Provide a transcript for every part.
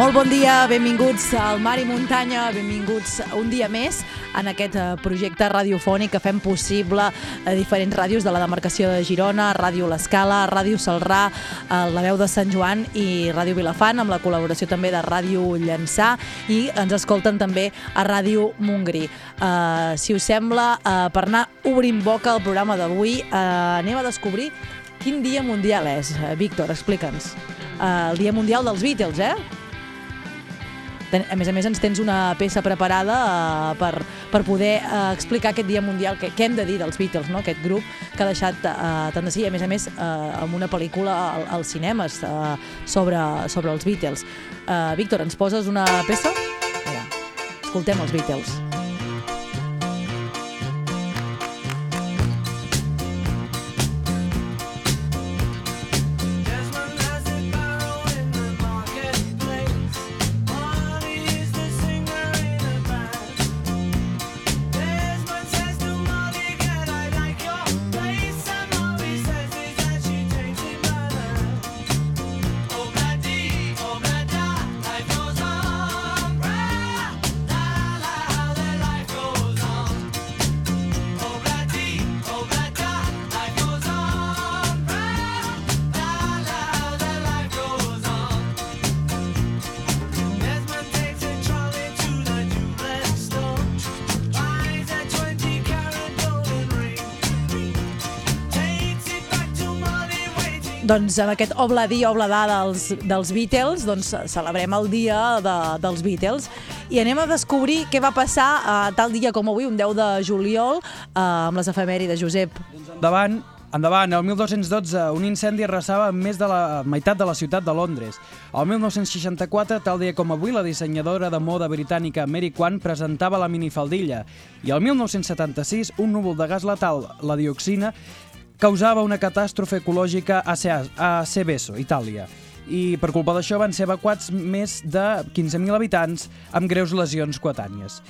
Molt bon dia, benvinguts al Mar i Muntanya, benvinguts un dia més en aquest eh, projecte radiofònic que fem possible a diferents ràdios de la demarcació de Girona, Ràdio L'Escala, Ràdio Salrà, eh, La Veu de Sant Joan i Ràdio Vilafant, amb la col·laboració també de Ràdio Llançà i ens escolten també a Ràdio Montgrí. Uh, si us sembla, uh, per anar obrint boca al programa d'avui, uh, anem a descobrir quin dia mundial és. Víctor, explica'ns. Uh, el dia mundial dels Beatles, eh? A més a més, ens tens una peça preparada uh, per, per poder uh, explicar aquest Dia Mundial, que, què hem de dir dels Beatles, no? aquest grup que ha deixat uh, tant de sí, a més a més, uh, amb una pel·lícula al, als cinemes uh, sobre, sobre els Beatles. Uh, Víctor, ens poses una peça? Mira, escoltem els Beatles. Doncs amb aquest obladí, obladà dels, dels Beatles, doncs celebrem el dia de, dels Beatles i anem a descobrir què va passar uh, tal dia com avui, un 10 de juliol, uh, amb les efemèrides, Josep. Endavant, endavant, el 1212 un incendi arrasava més de la meitat de la ciutat de Londres. El 1964, tal dia com avui, la dissenyadora de moda britànica Mary Kwan presentava la minifaldilla. I el 1976, un núvol de gas letal, la dioxina, causava una catàstrofe ecològica a, Seveso, Itàlia. I per culpa d'això van ser evacuats més de 15.000 habitants amb greus lesions coetànies.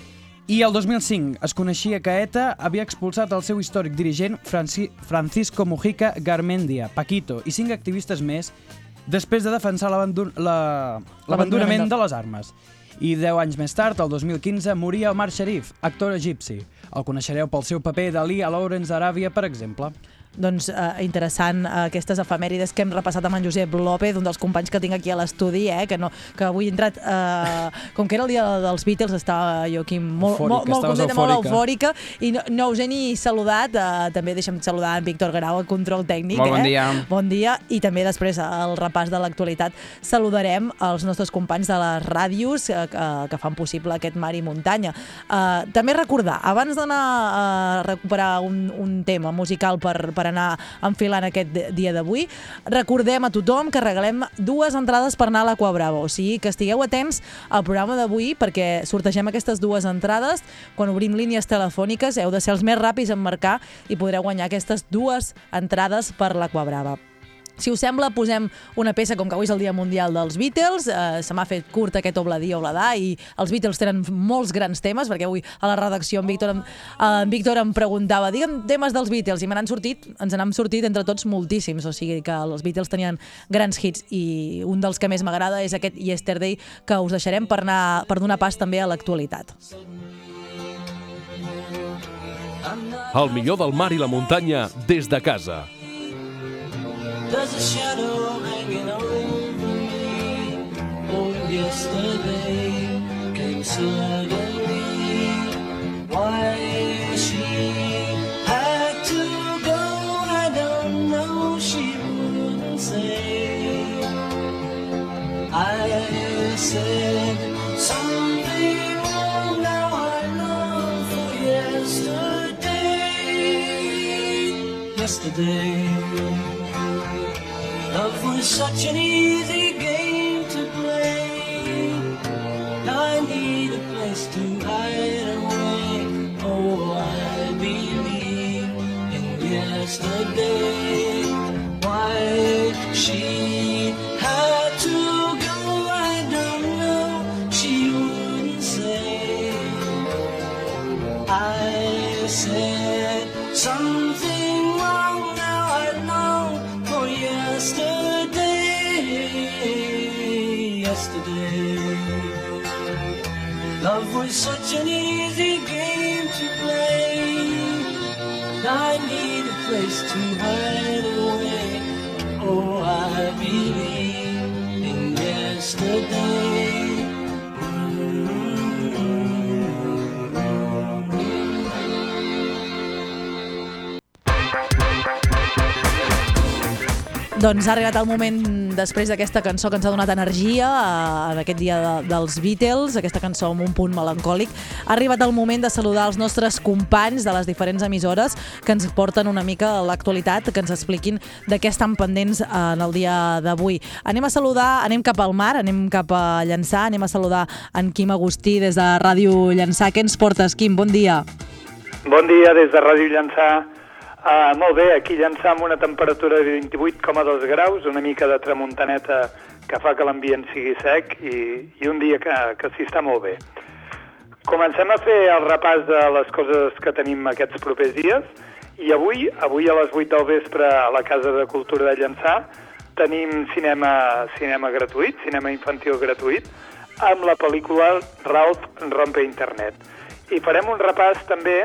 I el 2005 es coneixia que ETA havia expulsat el seu històric dirigent Franci Francisco Mujica Garmendia, Paquito i cinc activistes més després de defensar l'abandonament de les armes. I 10 anys més tard, el 2015, moria Omar Sharif, actor egipci. El coneixereu pel seu paper d'Ali a Lawrence d'Aràbia, per exemple doncs, eh, interessant eh, aquestes efemèrides que hem repassat amb en Josep López, un dels companys que tinc aquí a l'estudi, eh, que, no, que avui he entrat, eh, com que era el dia dels Beatles, estava jo aquí molt, eufòrica, molt, molt contenta, molt eufòrica, i no, no us he ni saludat, eh, també deixa'm saludar en Víctor Grau, el control tècnic. Molt bon eh? dia. Bon dia, i també després al repàs de l'actualitat saludarem els nostres companys de les ràdios eh, que, que fan possible aquest mar i muntanya. Eh, també recordar, abans d'anar a recuperar un, un tema musical per, per anar enfilant aquest dia d'avui. Recordem a tothom que regalem dues entrades per anar a l'Aqua Brava, o sigui que estigueu atents al programa d'avui perquè sortegem aquestes dues entrades. Quan obrim línies telefòniques heu de ser els més ràpids en marcar i podreu guanyar aquestes dues entrades per l'Aqua Brava. Si us sembla, posem una peça, com que avui és el Dia Mundial dels Beatles, eh, se m'ha fet curt aquest obladí obladà i els Beatles tenen molts grans temes, perquè avui a la redacció en Víctor, en, en Víctor em preguntava, digue'm temes dels Beatles, i me n'han sortit, ens n'han sortit entre tots moltíssims, o sigui que els Beatles tenien grans hits, i un dels que més m'agrada és aquest Yesterday, que us deixarem per, anar, per donar pas també a l'actualitat. El millor del mar i la muntanya des de casa. There's a shadow hanging over me. Oh, yesterday came suddenly. Why she had to go, I don't know. She wouldn't say. I said something wrong. Now I long for yesterday. Yesterday. Love was such an easy game to play. I need a place to hide away. Oh, I believe in yesterday. Why she had to go, I don't know. She wouldn't say. I said something. Yesterday. Love was such an easy game to play. I need a place to hide away. Oh, I believe in yesterday. Doncs ha arribat el moment, després d'aquesta cançó que ens ha donat energia, eh, en aquest dia de, dels Beatles, aquesta cançó amb un punt melancòlic, ha arribat el moment de saludar els nostres companys de les diferents emissores que ens porten una mica a l'actualitat, que ens expliquin de què estan pendents en el dia d'avui. Anem a saludar, anem cap al mar, anem cap a Llançà, anem a saludar en Quim Agustí des de Ràdio Llançà. Què ens portes, Quim? Bon dia. Bon dia des de Ràdio Llançà. Uh, molt bé, aquí Llançà amb una temperatura de 28,2 graus, una mica de tramuntaneta que fa que l'ambient sigui sec i, i un dia que, que s'hi està molt bé. Comencem a fer el repàs de les coses que tenim aquests propers dies i avui, avui a les 8 del vespre a la Casa de Cultura de Llançà tenim cinema, cinema gratuït, cinema infantil gratuït, amb la pel·lícula Ralph rompe internet. I farem un repàs també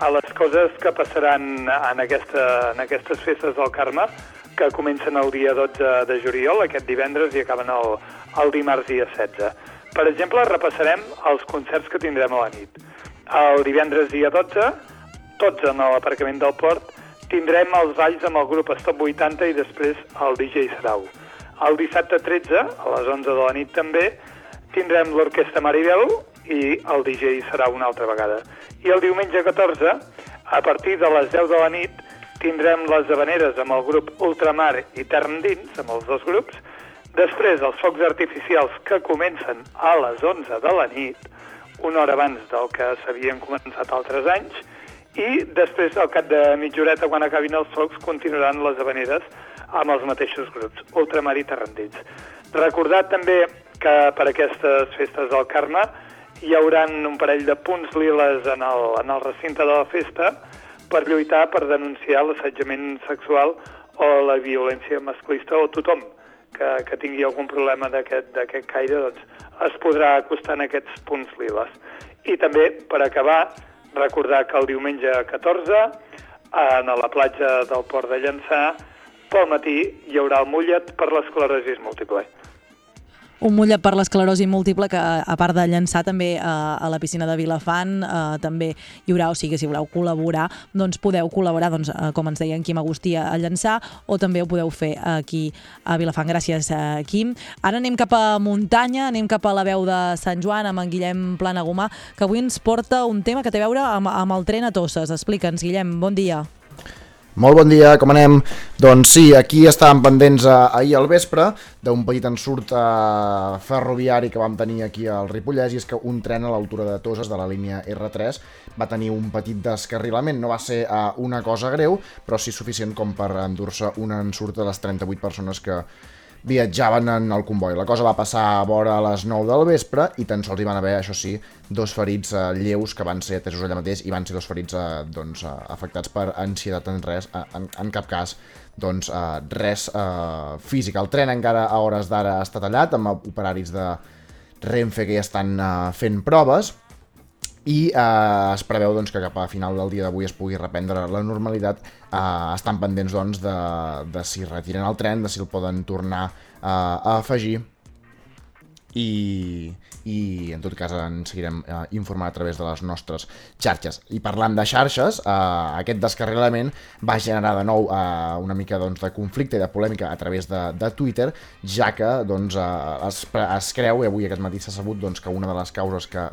a les coses que passaran en, aquesta, en aquestes festes del Carme, que comencen el dia 12 de juliol, aquest divendres, i acaben el, el dimarts dia 16. Per exemple, repassarem els concerts que tindrem a la nit. El divendres dia 12, tots en l'aparcament del port, tindrem els balls amb el grup Stop 80 i després el DJ Sarau. El dissabte 13, a les 11 de la nit també, tindrem l'Orquestra Maribel i el DJ serà una altra vegada. I el diumenge 14, a partir de les 10 de la nit, tindrem les habaneres amb el grup Ultramar i Terra Endins, amb els dos grups, després els focs artificials que comencen a les 11 de la nit, una hora abans del que s'havien començat altres anys, i després, al cap de mitja horeta, quan acabin els focs, continuaran les habaneres amb els mateixos grups, Ultramar i Terrandins. Recordar també que per aquestes festes del Carme hi haurà un parell de punts liles en el, en el recinte de la festa per lluitar per denunciar l'assetjament sexual o la violència masclista o tothom que, que tingui algun problema d'aquest caire doncs, es podrà acostar en aquests punts liles. I també, per acabar, recordar que el diumenge 14, en la platja del Port de Llançà, pel matí hi haurà el mullet per l'esclerosis múltiple un mullet per l'esclerosi múltiple que a part de llançar també eh, a la piscina de Vilafant eh, també hi haurà, o sigui, si voleu col·laborar doncs podeu col·laborar, doncs, eh, com ens deia en Quim Agustí a llançar o també ho podeu fer aquí a Vilafant. Gràcies, eh, Quim. Ara anem cap a muntanya, anem cap a la veu de Sant Joan amb en Guillem Planagumà, que avui ens porta un tema que té a veure amb, amb el tren a Tosses. Explica'ns, Guillem, bon dia. Molt bon dia, com anem? Doncs sí, aquí estàvem pendents eh, ahir al vespre d'un petit ensurt eh, ferroviari que vam tenir aquí al Ripollès i és que un tren a l'altura de Toses de la línia R3 va tenir un petit descarrilament. No va ser eh, una cosa greu, però sí suficient com per endur-se un ensurt de les 38 persones que viatjaven en el comboi. La cosa va passar a vora a les 9 del vespre i tan sols hi van haver, això sí, dos ferits eh, lleus que van ser atesos allà mateix i van ser dos ferits eh, doncs, eh, afectats per ansietat en res, eh, en, en cap cas doncs, eh, res eh, físic. El tren encara a hores d'ara està tallat amb operaris de Renfe que ja estan eh, fent proves i eh, es preveu doncs, que cap a final del dia d'avui es pugui reprendre la normalitat. Eh, estan pendents doncs, de, de si retiren el tren, de si el poden tornar eh, a afegir i, i en tot cas en seguirem eh, informant a través de les nostres xarxes. I parlant de xarxes, eh, aquest descarrilament va generar de nou eh, una mica doncs, de conflicte i de polèmica a través de, de Twitter, ja que doncs, eh, es, es creu, i avui aquest matí s'ha sabut doncs, que una de les causes que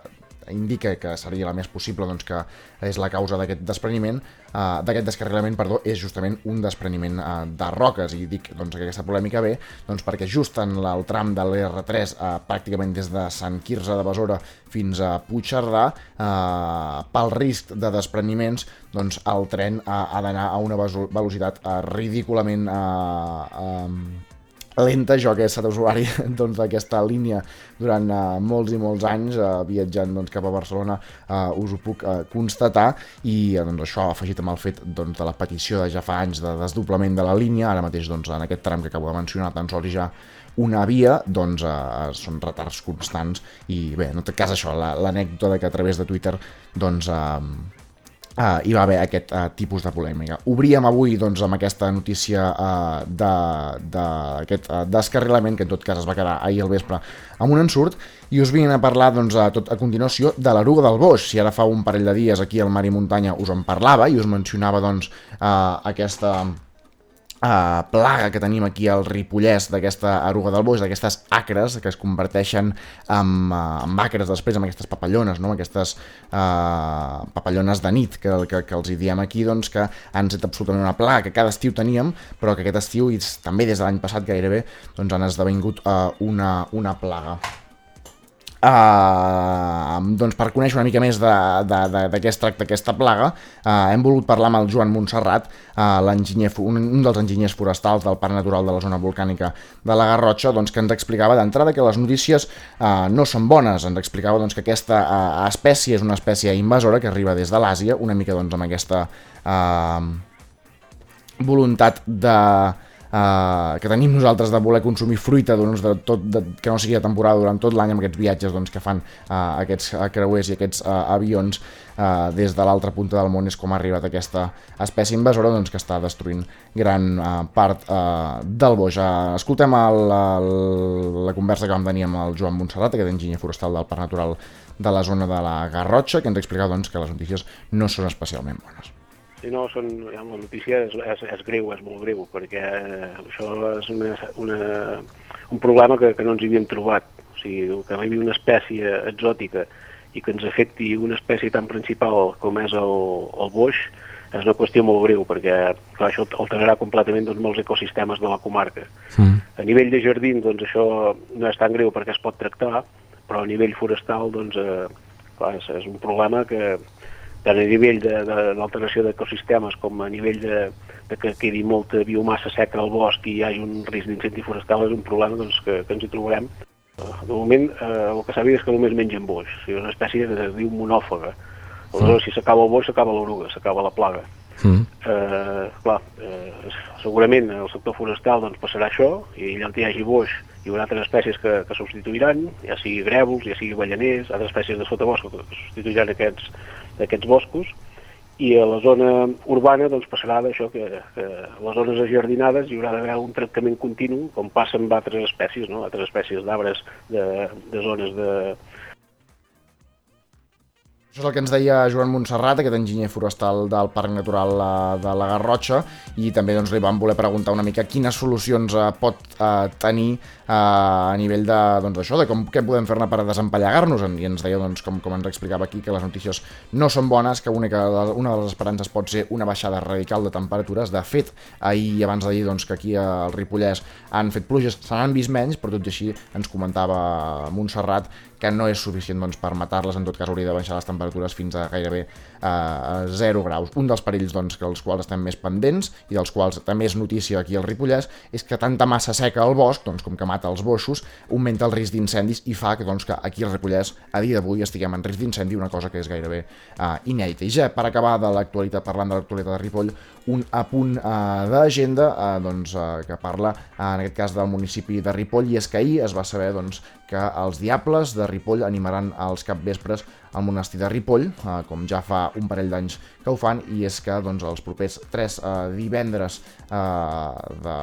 indica que seria la més possible doncs, que és la causa d'aquest despreniment, uh, d'aquest descarrilament, perdó, és justament un despreniment uh, de roques. I dic doncs, que aquesta polèmica ve doncs, perquè just en el tram de l'R3 uh, pràcticament des de Sant Quirze de Besora fins a Puigcerdà uh, pel risc de despreniments doncs, el tren uh, ha d'anar a una velocitat uh, ridículament uh, uh, lenta, jo que he estat usuari doncs, d'aquesta línia durant uh, molts i molts anys, uh, viatjant doncs, cap a Barcelona, uh, us ho puc uh, constatar, i uh, doncs, això afegit amb el fet doncs, de la petició de ja fa anys de desdoblament de la línia, ara mateix doncs, en aquest tram que acabo de mencionar, tan sols ja una via, doncs eh, són retards constants. I bé, en tot cas això, la- l'anècdota de que a través de Twitter doncs eh, Uh, hi va haver aquest uh, tipus de polèmica. Obríem avui doncs, amb aquesta notícia uh, d'aquest uh, descarrilament, que en tot cas es va quedar ahir al vespre amb un ensurt, i us vinc a parlar doncs, a, tot, a continuació de l'eruga del boix. Si ara fa un parell de dies aquí al Mar i Muntanya us en parlava i us mencionava doncs, uh, aquesta uh, plaga que tenim aquí al Ripollès d'aquesta eruga del boix, d'aquestes acres que es converteixen en, uh, en acres després, amb aquestes papallones, no? aquestes uh, papallones de nit que, que, que els hi diem aquí, doncs que han estat absolutament una plaga que cada estiu teníem, però que aquest estiu i també des de l'any passat gairebé doncs han esdevingut uh, una, una plaga. Uh, doncs per conèixer una mica més de, de, de, de què es tracta aquesta plaga, uh, hem volgut parlar amb el Joan Montserrat, uh, l'enginyer, un, un dels enginyers forestals del Parc Natural de la Zona Volcànica de la Garrotxa, doncs, que ens explicava d'entrada que les notícies uh, no són bones. Ens explicava doncs, que aquesta uh, espècie és una espècie invasora que arriba des de l'Àsia, una mica doncs, amb aquesta uh, voluntat de Uh, que tenim nosaltres de voler consumir fruita doncs, de tot, de, que no sigui de temporada durant tot l'any amb aquests viatges doncs, que fan uh, aquests uh, creuers i aquests uh, avions uh, des de l'altra punta del món és com ha arribat aquesta espècie invasora doncs, que està destruint gran uh, part uh, del. Uh, escoltem el, el, la conversa que vam tenir amb el Joan Montserrat, aquest enginyer forestal del Parc Natural de la zona de la Garrotxa, que ens explicava doncs, que les notícies no són especialment bones. Si no, són, ja, la notícia és, és, és greu, és molt greu, perquè eh, això és una, una, un problema que, que no ens hi havíem trobat. O sigui, que hi havia una espècie exòtica i que ens afecti una espècie tan principal com és el, el boix, és una qüestió molt greu, perquè clar, això alterarà completament doncs, molts ecosistemes de la comarca. Mm. A nivell de jardins, doncs, això no és tan greu perquè es pot tractar, però a nivell forestal, doncs, eh, clar, és, és un problema que, tant a nivell de, de l'alteració d'ecosistemes com a nivell de, de que quedi molta biomassa seca al bosc i hi hagi un risc d'incendi forestal és un problema doncs, que, que ens hi trobarem. Eh, De moment, eh, el que s'ha vist és que només mengen boix, o sigui, és una espècie que es diu monòfaga. Aleshores, si s'acaba el boix, s'acaba l'oruga, s'acaba la plaga. Mm. Eh, clar, eh, segurament el sector forestal doncs, passarà això, i allà on hi hagi boix hi haurà altres espècies que, que substituiran, ja sigui grèvols, ja sigui ballaners, altres espècies de sotabosc que substituiran aquests, aquests boscos, i a la zona urbana doncs, passarà d'això que, que a les zones ajardinades hi haurà d'haver un tractament continu, com passa amb altres espècies, no? altres espècies d'arbres de, de zones de, Això és el que ens deia Joan Montserrat, aquest enginyer forestal del Parc Natural eh, de la Garrotxa, i també doncs, li vam voler preguntar una mica quines solucions eh, pot eh, tenir a nivell de, doncs, això, de com, què podem fer-ne per desempallegar-nos, i ens deia, doncs, com, com ens explicava aquí, que les notícies no són bones, que única, una de les esperances pot ser una baixada radical de temperatures. De fet, ahir i abans d'ahir, doncs, que aquí al Ripollès han fet pluges, se n'han vist menys, però tot i així ens comentava Montserrat que no és suficient doncs, per matar-les, en tot cas hauria de baixar les temperatures fins a gairebé eh, 0 graus. Un dels perills doncs, que els quals estem més pendents i dels quals també és notícia aquí al Ripollès és que tanta massa seca al bosc, doncs, com que mata els boixos, augmenta el risc d'incendis i fa que, doncs, que aquí al Ripollès a dia d'avui estiguem en risc d'incendi, una cosa que és gairebé eh, inèdita. I ja per acabar de l'actualitat, parlant de l'actualitat de Ripoll, un apunt eh, d'agenda eh, doncs, eh, que parla, eh, en aquest cas, del municipi de Ripoll, i és que ahir es va saber doncs, que els Diables de Ripoll animaran els capvespres al monestir de Ripoll, eh, com ja fa un parell d'anys que ho fan, i és que doncs, els propers tres eh, divendres eh, de,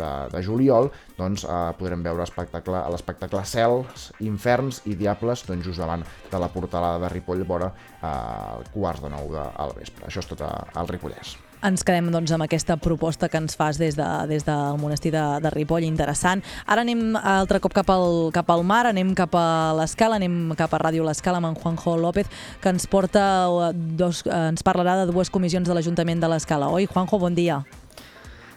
de, de juliol doncs, eh, podrem veure espectacle, l'espectacle Cels, Inferns i Diables doncs, just davant de la portalada de Ripoll, vora eh, quarts de nou de, al vespre. Això és tot a, al Ripollès. Ens quedem doncs, amb aquesta proposta que ens fas des, de, des del monestir de, de Ripoll, interessant. Ara anem altre cop cap al, cap al mar, anem cap a l'Escala, anem cap a Ràdio l'Escala amb en Juanjo López, que ens porta eh, dos, eh, ens parlarà de dues comissions de l'Ajuntament de l'Escala. Oi, Juanjo, bon dia.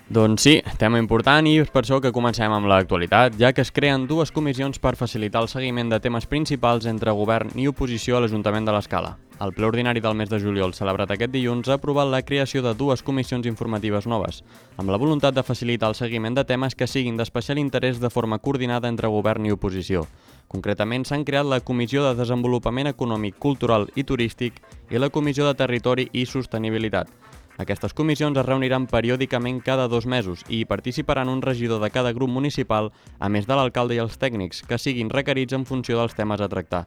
Doncs sí, tema important i és per això que comencem amb l'actualitat, ja que es creen dues comissions per facilitar el seguiment de temes principals entre govern i oposició a l'Ajuntament de l'Escala. El ple ordinari del mes de juliol, celebrat aquest dilluns, ha aprovat la creació de dues comissions informatives noves, amb la voluntat de facilitar el seguiment de temes que siguin d'especial interès de forma coordinada entre govern i oposició. Concretament, s'han creat la Comissió de Desenvolupament Econòmic, Cultural i Turístic i la Comissió de Territori i Sostenibilitat. Aquestes comissions es reuniran periòdicament cada dos mesos i hi participaran un regidor de cada grup municipal, a més de l'alcalde i els tècnics, que siguin requerits en funció dels temes a tractar.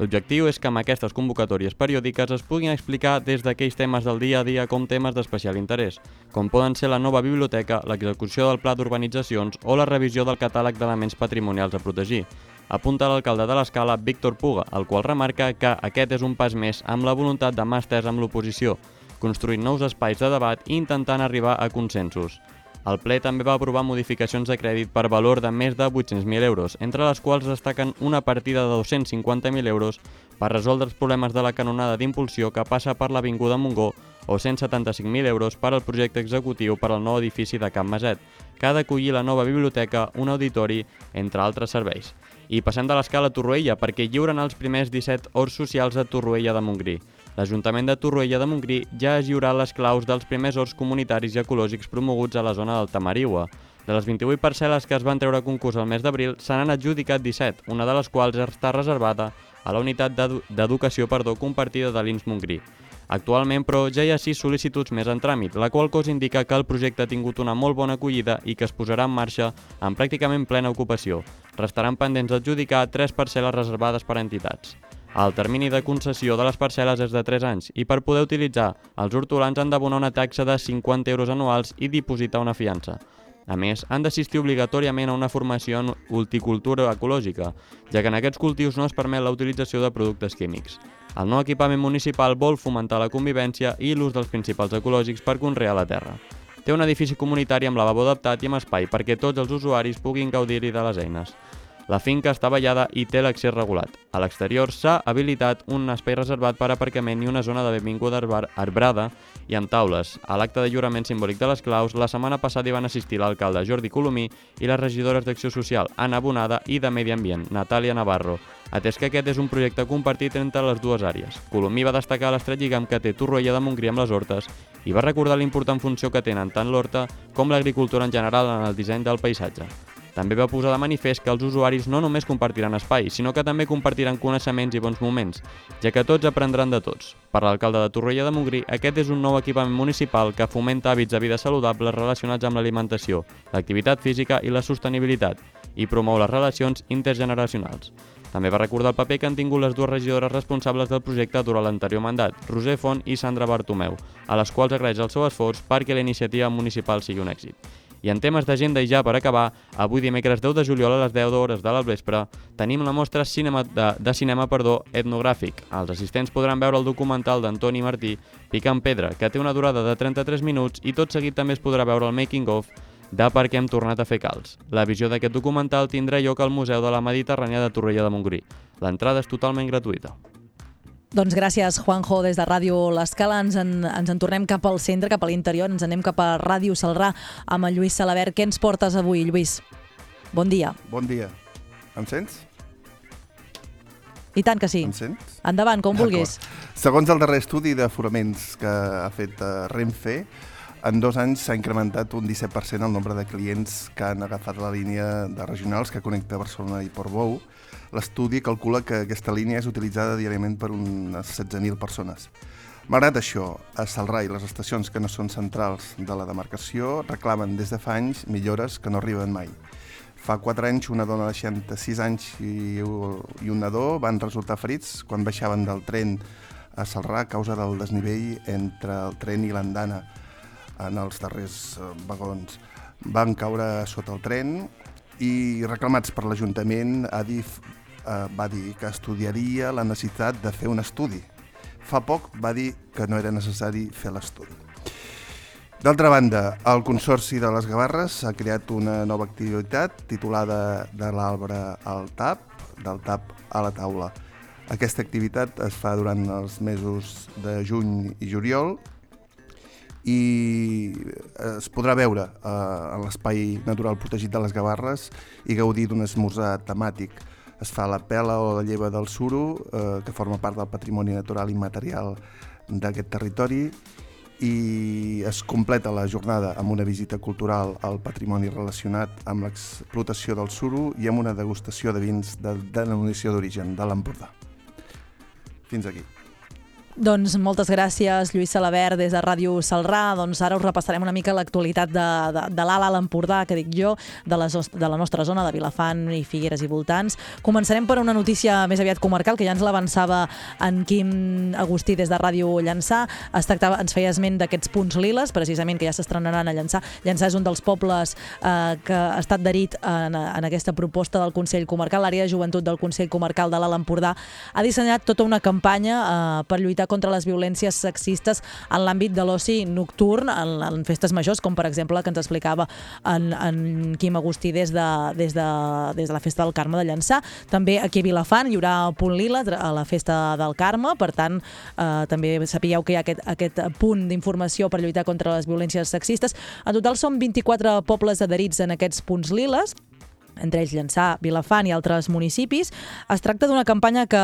L'objectiu és que amb aquestes convocatòries periòdiques es puguin explicar des d'aquells temes del dia a dia com temes d'especial interès, com poden ser la nova biblioteca, l'execució del pla d'urbanitzacions o la revisió del catàleg d'elements patrimonials a protegir. Apunta l'alcalde de l'Escala, Víctor Puga, el qual remarca que aquest és un pas més amb la voluntat de mà estès amb l'oposició, construint nous espais de debat i intentant arribar a consensos. El ple també va aprovar modificacions de crèdit per valor de més de 800.000 euros, entre les quals destaquen una partida de 250.000 euros per resoldre els problemes de la canonada d'impulsió que passa per l'Avinguda Montgó o 175.000 euros per al projecte executiu per al nou edifici de Camp Maset, que ha d'acollir la nova biblioteca, un auditori, entre altres serveis. I passem de l'escala a Torroella perquè lliuren els primers 17 horts socials a Torroella de Montgrí. L'Ajuntament de Torroella de Montgrí ja ha lliurat les claus dels primers horts comunitaris i ecològics promoguts a la zona del Tamariua. De les 28 parcel·les que es van treure a concurs el mes d'abril, se n'han adjudicat 17, una de les quals està reservada a la unitat d'edu- d'educació perdó, compartida de l'Ins Montgrí. Actualment, però, ja hi ha sis sol·licituds més en tràmit, la qual cosa indica que el projecte ha tingut una molt bona acollida i que es posarà en marxa en pràcticament plena ocupació. Restaran pendents d'adjudicar tres parcel·les reservades per a entitats. El termini de concessió de les parcel·les és de 3 anys i per poder utilitzar els hortolans han d'abonar una taxa de 50 euros anuals i dipositar una fiança. A més, han d'assistir obligatòriament a una formació en horticultura ecològica, ja que en aquests cultius no es permet la utilització de productes químics. El nou equipament municipal vol fomentar la convivència i l'ús dels principals ecològics per conrear la terra. Té un edifici comunitari amb lavabo adaptat i amb espai perquè tots els usuaris puguin gaudir-hi de les eines. La finca està vallada i té l'accés regulat. A l'exterior s'ha habilitat un espai reservat per aparcament i una zona de benvinguda arbrada i amb taules. A l'acte de lliurament simbòlic de les claus, la setmana passada hi van assistir l'alcalde Jordi Colomí i les regidores d'Acció Social, Anna Bonada, i de Medi Ambient, Natàlia Navarro, atès que aquest és un projecte compartit entre les dues àrees. Colomí va destacar l'estret lligam que té Torroella de Montgrí amb les hortes i va recordar l'important funció que tenen tant l'horta com l'agricultura en general en el disseny del paisatge. També va posar de manifest que els usuaris no només compartiran espai, sinó que també compartiran coneixements i bons moments, ja que tots aprendran de tots. Per l'alcalde de Torroella de Montgrí, aquest és un nou equipament municipal que fomenta hàbits de vida saludables relacionats amb l'alimentació, l'activitat física i la sostenibilitat, i promou les relacions intergeneracionals. També va recordar el paper que han tingut les dues regidores responsables del projecte durant l'anterior mandat, Roser Font i Sandra Bartomeu, a les quals agraeix el seu esforç perquè la iniciativa municipal sigui un èxit. I en temes d'agenda i ja per acabar, avui dimecres 10 de juliol a les 10 hores de la vespre tenim la mostra cinema de, de cinema perdó, etnogràfic. Els assistents podran veure el documental d'Antoni Martí, Picant Pedra, que té una durada de 33 minuts i tot seguit també es podrà veure el making of de per què hem tornat a fer calç. La visió d'aquest documental tindrà lloc al Museu de la Mediterrània de Torrella de Montgrí. L'entrada és totalment gratuïta. Doncs gràcies, Juanjo, des de Ràdio L'Escala. Ens, en, ens en tornem cap al centre, cap a l'interior, ens anem cap a Ràdio Salrà amb el Lluís Salabert. Què ens portes avui, Lluís? Bon dia. Bon dia. Em sents? I tant que sí. Em sents? Endavant, com vulguis. Segons el darrer estudi d'aforaments que ha fet eh, Renfe, en dos anys s'ha incrementat un 17% el nombre de clients que han agafat la línia de regionals que connecta Barcelona i Portbou. L'estudi calcula que aquesta línia és utilitzada diàriament per unes 16.000 persones. Malgrat això, a Salrà i les estacions que no són centrals de la demarcació reclamen des de fa anys millores que no arriben mai. Fa 4 anys, una dona de 66 anys i, i un nadó van resultar ferits quan baixaven del tren a Salrà a causa del desnivell entre el tren i l'andana en els darrers eh, vagons. Van caure sota el tren i reclamats per l'Ajuntament Adif eh, va dir que estudiaria la necessitat de fer un estudi. Fa poc va dir que no era necessari fer l'estudi. D'altra banda, el Consorci de les Gavarres ha creat una nova activitat titulada de l'arbre al tap, del tap a la taula. Aquesta activitat es fa durant els mesos de juny i juliol i es podrà veure eh, a l'espai natural protegit de les Gavarres i gaudir d'un esmorzar temàtic. Es fa la pela o la lleva del suro, eh, que forma part del patrimoni natural immaterial d'aquest territori, i es completa la jornada amb una visita cultural al patrimoni relacionat amb l'explotació del suro i amb una degustació de vins de denominació d'origen de l'Empordà. Fins aquí. Doncs moltes gràcies, Lluís Salabert, des de Ràdio Salrà. Doncs ara us repassarem una mica l'actualitat de, de, de l'Ala a l'Empordà, que dic jo, de, les, de la nostra zona, de Vilafant i Figueres i voltants. Començarem per una notícia més aviat comarcal, que ja ens l'avançava en Quim Agustí des de Ràdio Llançà. Es tractava, ens feia esment d'aquests punts liles, precisament, que ja s'estrenaran a Llançà. Llançà és un dels pobles eh, que ha estat adherit en, en aquesta proposta del Consell Comarcal. L'àrea de joventut del Consell Comarcal de l'Alt Empordà ha dissenyat tota una campanya eh, per lluitar contra les violències sexistes en l'àmbit de l'oci nocturn, en, en festes majors, com per exemple que ens explicava en, en Quim Agustí des de, des, de, des de la Festa del Carme de Llançà. També aquí a Vilafant hi haurà Punt Lila a la Festa del Carme, per tant, eh, també sapigueu que hi ha aquest, aquest punt d'informació per lluitar contra les violències sexistes. En total són 24 pobles adherits en aquests punts liles, entre ells Llançà, Vilafant i altres municipis. Es tracta d'una campanya que,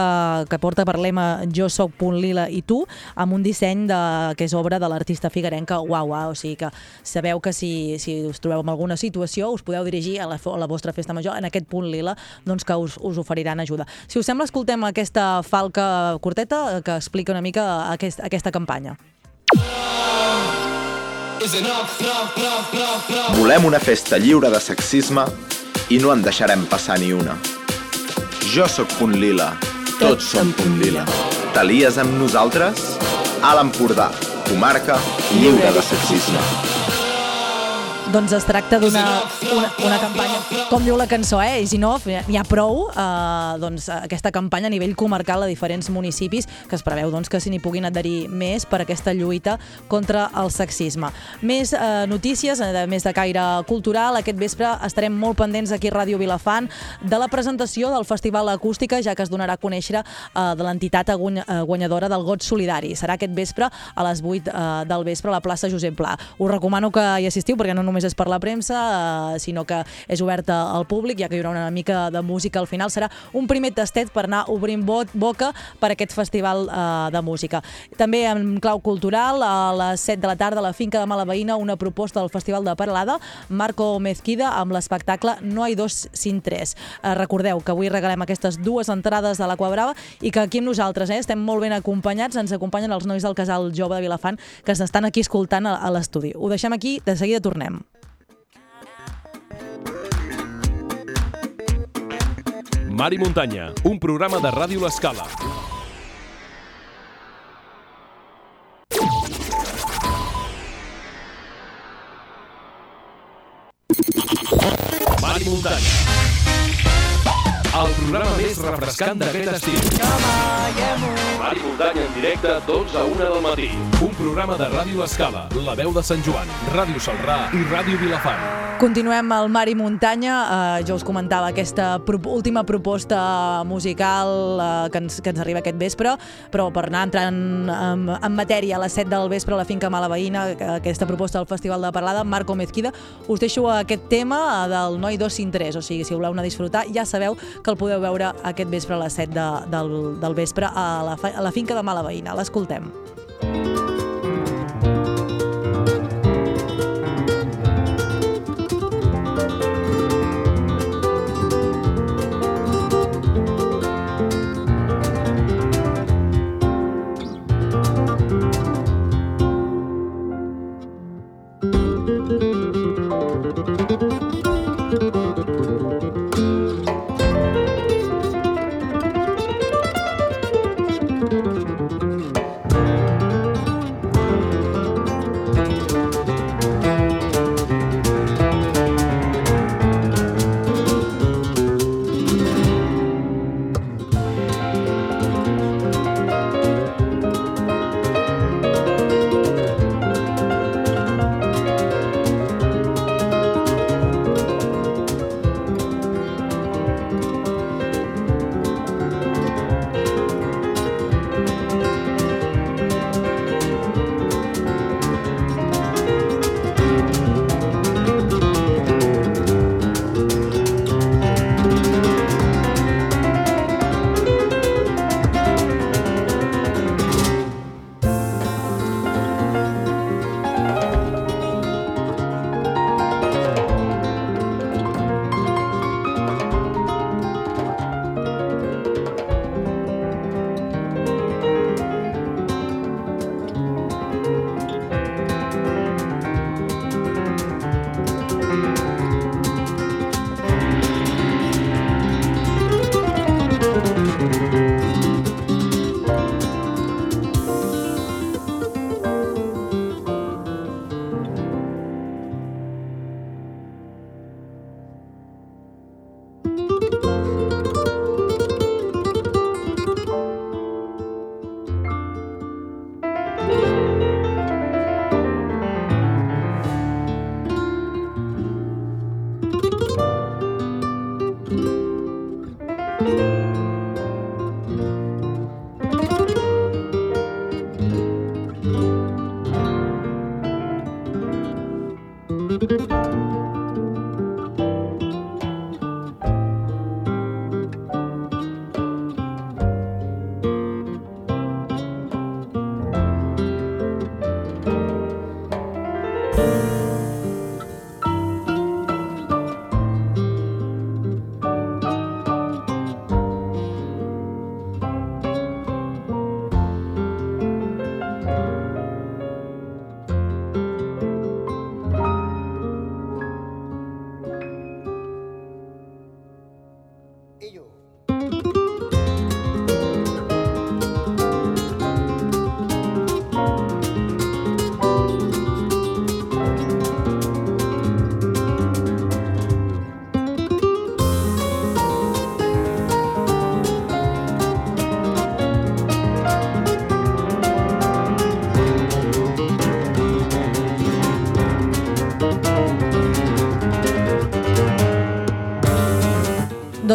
que porta per lema Jo soc punt lila i tu, amb un disseny de, que és obra de l'artista figuerenca Uau Uau, o sigui que sabeu que si, si us trobeu en alguna situació us podeu dirigir a la, a la vostra festa major en aquest punt lila, doncs que us, us oferiran ajuda. Si us sembla, escoltem aquesta falca curteta que explica una mica aquest, aquesta campanya. Volem una festa lliure de sexisme i no en deixarem passar ni una. Jo sóc Punt Lila, tots som Punt Lila. T'alies amb nosaltres? A l'Empordà, comarca lliure de sexisme. Doncs es tracta d'una una, una campanya, com diu la cançó, eh? Is enough, n'hi ha prou, eh, doncs, aquesta campanya a nivell comarcal a diferents municipis, que es preveu doncs, que s'hi n'hi puguin adherir més per aquesta lluita contra el sexisme. Més eh, notícies, a més de caire cultural, aquest vespre estarem molt pendents aquí a Ràdio Vilafant de la presentació del Festival Acústica, ja que es donarà a conèixer eh, de l'entitat eh, guanyadora del Got Solidari. Serà aquest vespre a les 8 eh, del vespre a la plaça Josep Pla. Us recomano que hi assistiu, perquè no només és per la premsa, eh, sinó que és oberta al públic, ja que hi haurà una mica de música al final. Serà un primer tastet per anar obrint bo boca per aquest festival eh, de música. També en clau cultural, a les 7 de la tarda, a la finca de Malaveïna, una proposta del Festival de Parlada, Marco Mezquida, amb l'espectacle No hay dos sin tres. Eh, recordeu que avui regalem aquestes dues entrades de l'Aqua Brava i que aquí amb nosaltres eh, estem molt ben acompanyats, ens acompanyen els nois del Casal Jove de Vilafant que s'estan aquí escoltant a l'estudi. Ho deixem aquí, de seguida tornem. Mar i Muntanya, un programa de Ràdio L'Escala. Mar i Muntanya. El programa més refrescant d'aquest estiu. Mar i Muntanya en directe, 12 a 1 del matí. Un programa de Ràdio L'Escala, La Veu de Sant Joan, Ràdio Salrà i Ràdio Vilafant. Continuem al Mar i Muntanya. Uh, jo us comentava aquesta pro última proposta musical uh, que, ens, que ens arriba aquest vespre, però per anar entrant en, en matèria a les 7 del vespre a la finca Malaveïna, aquesta proposta del Festival de Parlada, Marco Mezquida, us deixo aquest tema uh, del Noi 2 sin 3, o sigui, si voleu anar a disfrutar, ja sabeu que el podeu veure aquest vespre a les 7 de, del, del vespre a la, a la finca de Malaveïna. L'escoltem.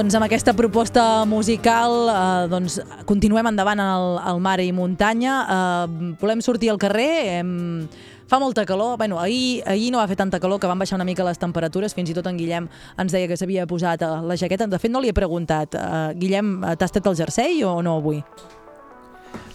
Doncs amb aquesta proposta musical eh, doncs, continuem endavant al, al mar i muntanya. Eh, volem sortir al carrer, hem, fa molta calor. Bueno, ahir, ahir no va fer tanta calor que van baixar una mica les temperatures, fins i tot en Guillem ens deia que s'havia posat eh, la jaqueta. De fet, no li he preguntat. Eh, Guillem, eh, t'has tret el jersei o no avui?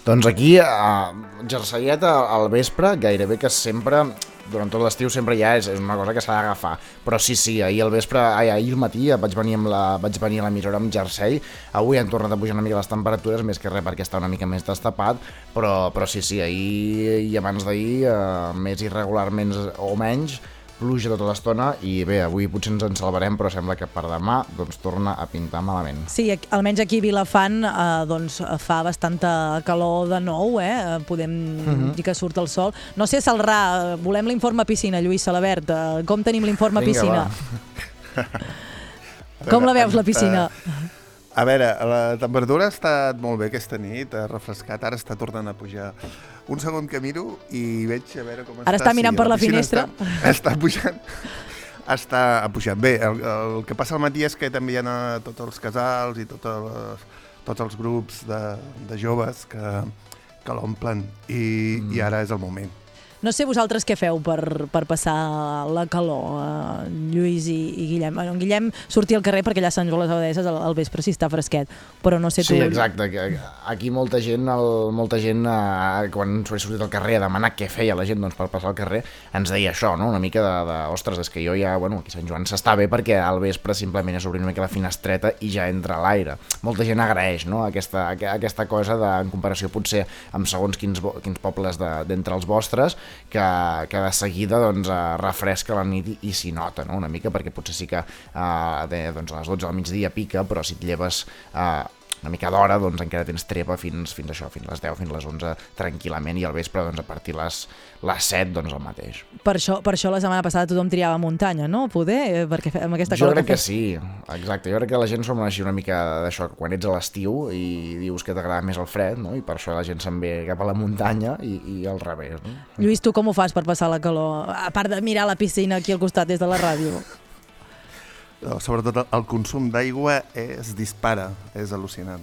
Doncs aquí, a al al vespre, gairebé que sempre, durant tot l'estiu, sempre ja és, és una cosa que s'ha d'agafar. Però sí, sí, ahir al vespre, ai, ahir al matí vaig venir, amb la, vaig venir a l'emissora amb jersei, avui han tornat a pujar una mica les temperatures, més que res perquè està una mica més destapat, però, però sí, sí, ahir i abans d'ahir, eh, més irregularment o menys, pluja tota l'estona i bé, avui potser ens en salvarem, però sembla que per demà doncs, torna a pintar malament. Sí, aquí- almenys aquí a Vilafant eh, doncs, fa bastanta calor de nou, eh? Podem Mhm. dir que surt el sol. No sé, Salrà, volem l'informe piscina, Lluís Salabert. Eh, com tenim l'informe piscina? va. Com la veus, la piscina? A veure, la temperatura ha estat molt bé aquesta nit, ha refrescat, ara està tornant a pujar. Un segon que miro i veig a veure com Ara està mirant per la piscina finestra. Està, està pujant. Està ha pujat. Bé, el, el que passa al matí és que també hi ha tots els casals i totes les, tots els grups de, de joves que, que l'omplen i, mm. i ara és el moment. No sé vosaltres què feu per, per passar la calor, eh, Lluís i, i Guillem. Bueno, en Guillem sortia al carrer perquè allà Joan les Abadesses al, al vespre sí està fresquet, però no sé tu... Sí, exacte. Aquí molta gent, el, molta gent eh, quan s'ha sortit al carrer a demanar què feia la gent doncs, per passar al carrer, ens deia això, no? una mica de, de ostres, és que jo ja, bueno, aquí Sant Joan s'està bé perquè al vespre simplement és obrir una mica la finestreta i ja entra l'aire. Molta gent agraeix no? aquesta, aqu- aquesta cosa de, en comparació potser amb segons quins, quins pobles de- d'entre els vostres, que, que de seguida doncs, eh, refresca la nit i, i s'hi nota no? una mica, perquè potser sí que eh, de, doncs, a les 12 del migdia pica, però si et lleves eh, una mica d'hora, doncs encara tens trepa fins, fins això, fins les 10, fins les 11 tranquil·lament i al vespre doncs, a partir les, les 7 doncs el mateix. Per això, per això la setmana passada tothom triava muntanya, no? Poder, eh, perquè amb aquesta jo calor crec que fa- sí, exacte, jo crec que la gent som així una mica d'això, quan ets a l'estiu i dius que t'agrada més el fred, no? i per això la gent se'n ve cap a la muntanya i, i al revés. No? Lluís, tu com ho fas per passar la calor? A part de mirar la piscina aquí al costat des de la ràdio. No, sobretot el, consum d'aigua es dispara, és al·lucinant.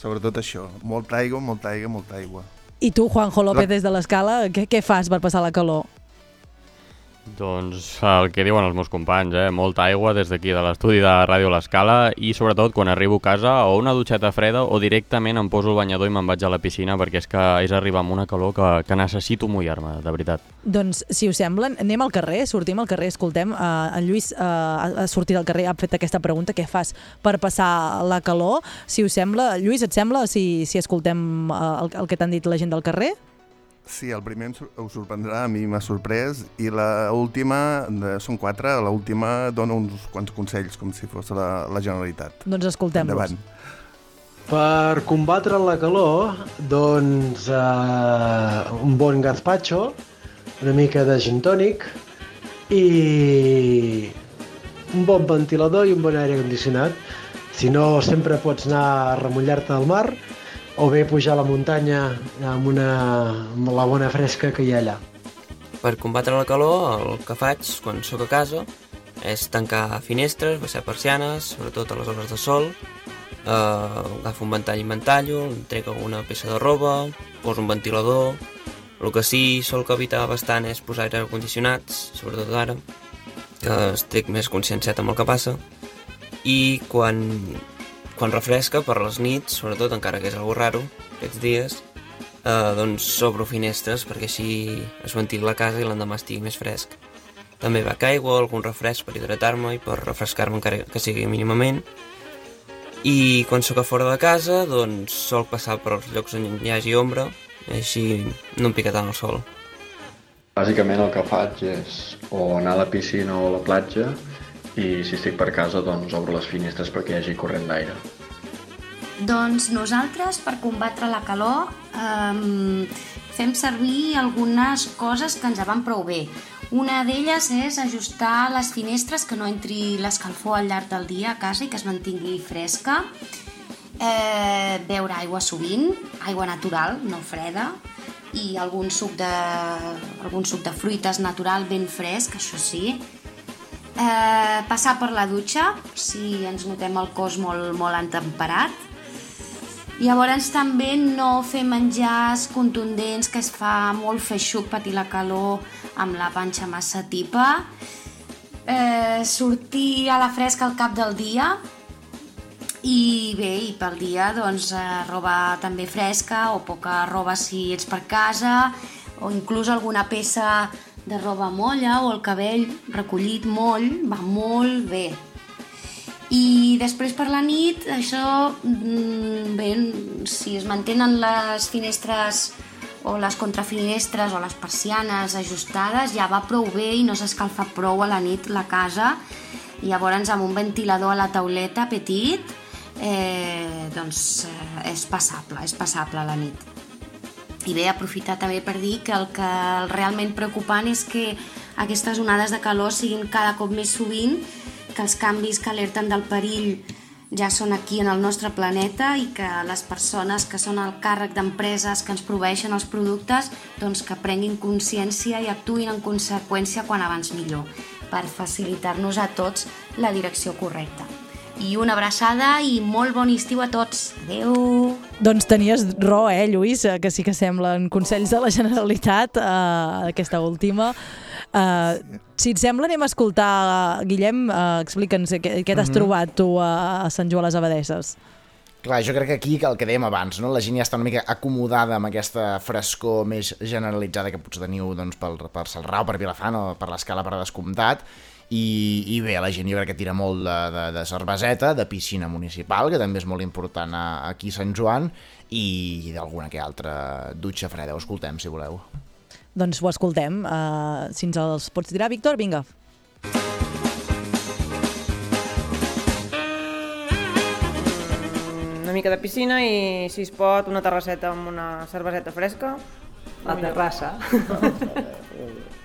Sobretot això, molta aigua, molta aigua, molta aigua. I tu, Juanjo López, des de l'escala, què, què fas per passar la calor? Doncs el que diuen els meus companys, eh? molta aigua des d'aquí de l'estudi de Ràdio L'Escala i sobretot quan arribo a casa o una dutxeta freda o directament em poso el banyador i me'n vaig a la piscina perquè és que és arribar amb una calor que, que necessito mullar-me, de veritat. Doncs, si us sembla, anem al carrer, sortim al carrer, escoltem, uh, en Lluís uh, ha sortit al carrer, ha fet aquesta pregunta, què fas per passar la calor? Si us sembla, Lluís, et sembla si, si escoltem uh, el, el que t'han dit la gent del carrer? Sí, el primer us sorprendrà, a mi m'ha sorprès, i la última, de, són quatre, la última dona uns quants consells, com si fos la, la Generalitat. Doncs escoltem-los. Endavant. Per combatre la calor, doncs eh, un bon gazpacho, una mica de gin tònic i un bon ventilador i un bon aire condicionat. Si no, sempre pots anar a remullar-te al mar o bé pujar a la muntanya amb, una, amb la bona fresca que hi ha allà. Per combatre la calor, el que faig quan sóc a casa és tancar finestres, baixar persianes, sobretot a les hores de sol, eh, agafo un ventall i ventallo, trec alguna peça de roba, poso un ventilador... El que sí sol que evitar bastant és posar aire condicionats, sobretot ara, que estic més conscienciat amb el que passa. I quan, quan refresca per les nits, sobretot encara que és algo raro aquests dies, eh, doncs s'obro finestres perquè així es ventila la casa i l'endemà estigui més fresc. També bec aigua, algun refresc per hidratar-me i per refrescar-me encara que sigui mínimament. I quan sóc a fora de casa, doncs sol passar per els llocs on hi hagi ombra, així no em pica tant el sol. Bàsicament el que faig és o anar a la piscina o a la platja i si estic per casa doncs obro les finestres perquè hi hagi corrent d'aire. Doncs nosaltres, per combatre la calor, eh, fem servir algunes coses que ens van prou bé. Una d'elles és ajustar les finestres que no entri l'escalfor al llarg del dia a casa i que es mantingui fresca. Eh, beure aigua sovint, aigua natural, no freda, i algun suc de, algun suc de fruites natural ben fresc, això sí. Eh, passar per la dutxa, si ens notem el cos molt, molt entemperat. Llavors també no fer menjars contundents que es fa molt feixuc patir la calor amb la panxa massa tipa. Eh, sortir a la fresca al cap del dia i bé, i pel dia doncs eh, roba també fresca o poca roba si ets per casa o inclús alguna peça de roba molla o el cabell recollit moll, va molt bé. I després per la nit, això, mm, bé, si es mantenen les finestres o les contrafinestres o les persianes ajustades, ja va prou bé i no s'escalfa prou a la nit la casa. I llavors amb un ventilador a la tauleta petit, eh, doncs eh, és passable, és passable a la nit. I bé, aprofitar també per dir que el que realment preocupant és que aquestes onades de calor siguin cada cop més sovint, que els canvis que alerten del perill ja són aquí en el nostre planeta i que les persones que són al càrrec d'empreses que ens proveeixen els productes doncs que prenguin consciència i actuïn en conseqüència quan abans millor per facilitar-nos a tots la direcció correcta i una abraçada i molt bon estiu a tots. Adeu! Doncs tenies raó, eh, Lluís, eh, que sí que semblen consells de la Generalitat, eh, aquesta última. Eh, si et sembla, anem a escoltar, Guillem, eh, explica'ns què, què t'has Mhm. trobat tu a, a Sant Joan les Abadesses. Clar, jo crec que aquí el que dèiem abans, no? la gent ja està una mica acomodada amb aquesta frescor més generalitzada que potser teniu doncs, per, per Salrau, per Vilafant o per l'escala per descomptat, i, i bé, la gent jo crec que tira molt de, de, de cerveseta, de piscina municipal, que també és molt important a, aquí a Sant Joan, i d'alguna que altra dutxa freda. Ho escoltem, si voleu. Doncs ho escoltem. Uh, si ens els pots tirar, Víctor, vinga. Una mica de piscina i, si es pot, una terrasseta amb una cerveseta fresca. La terrassa.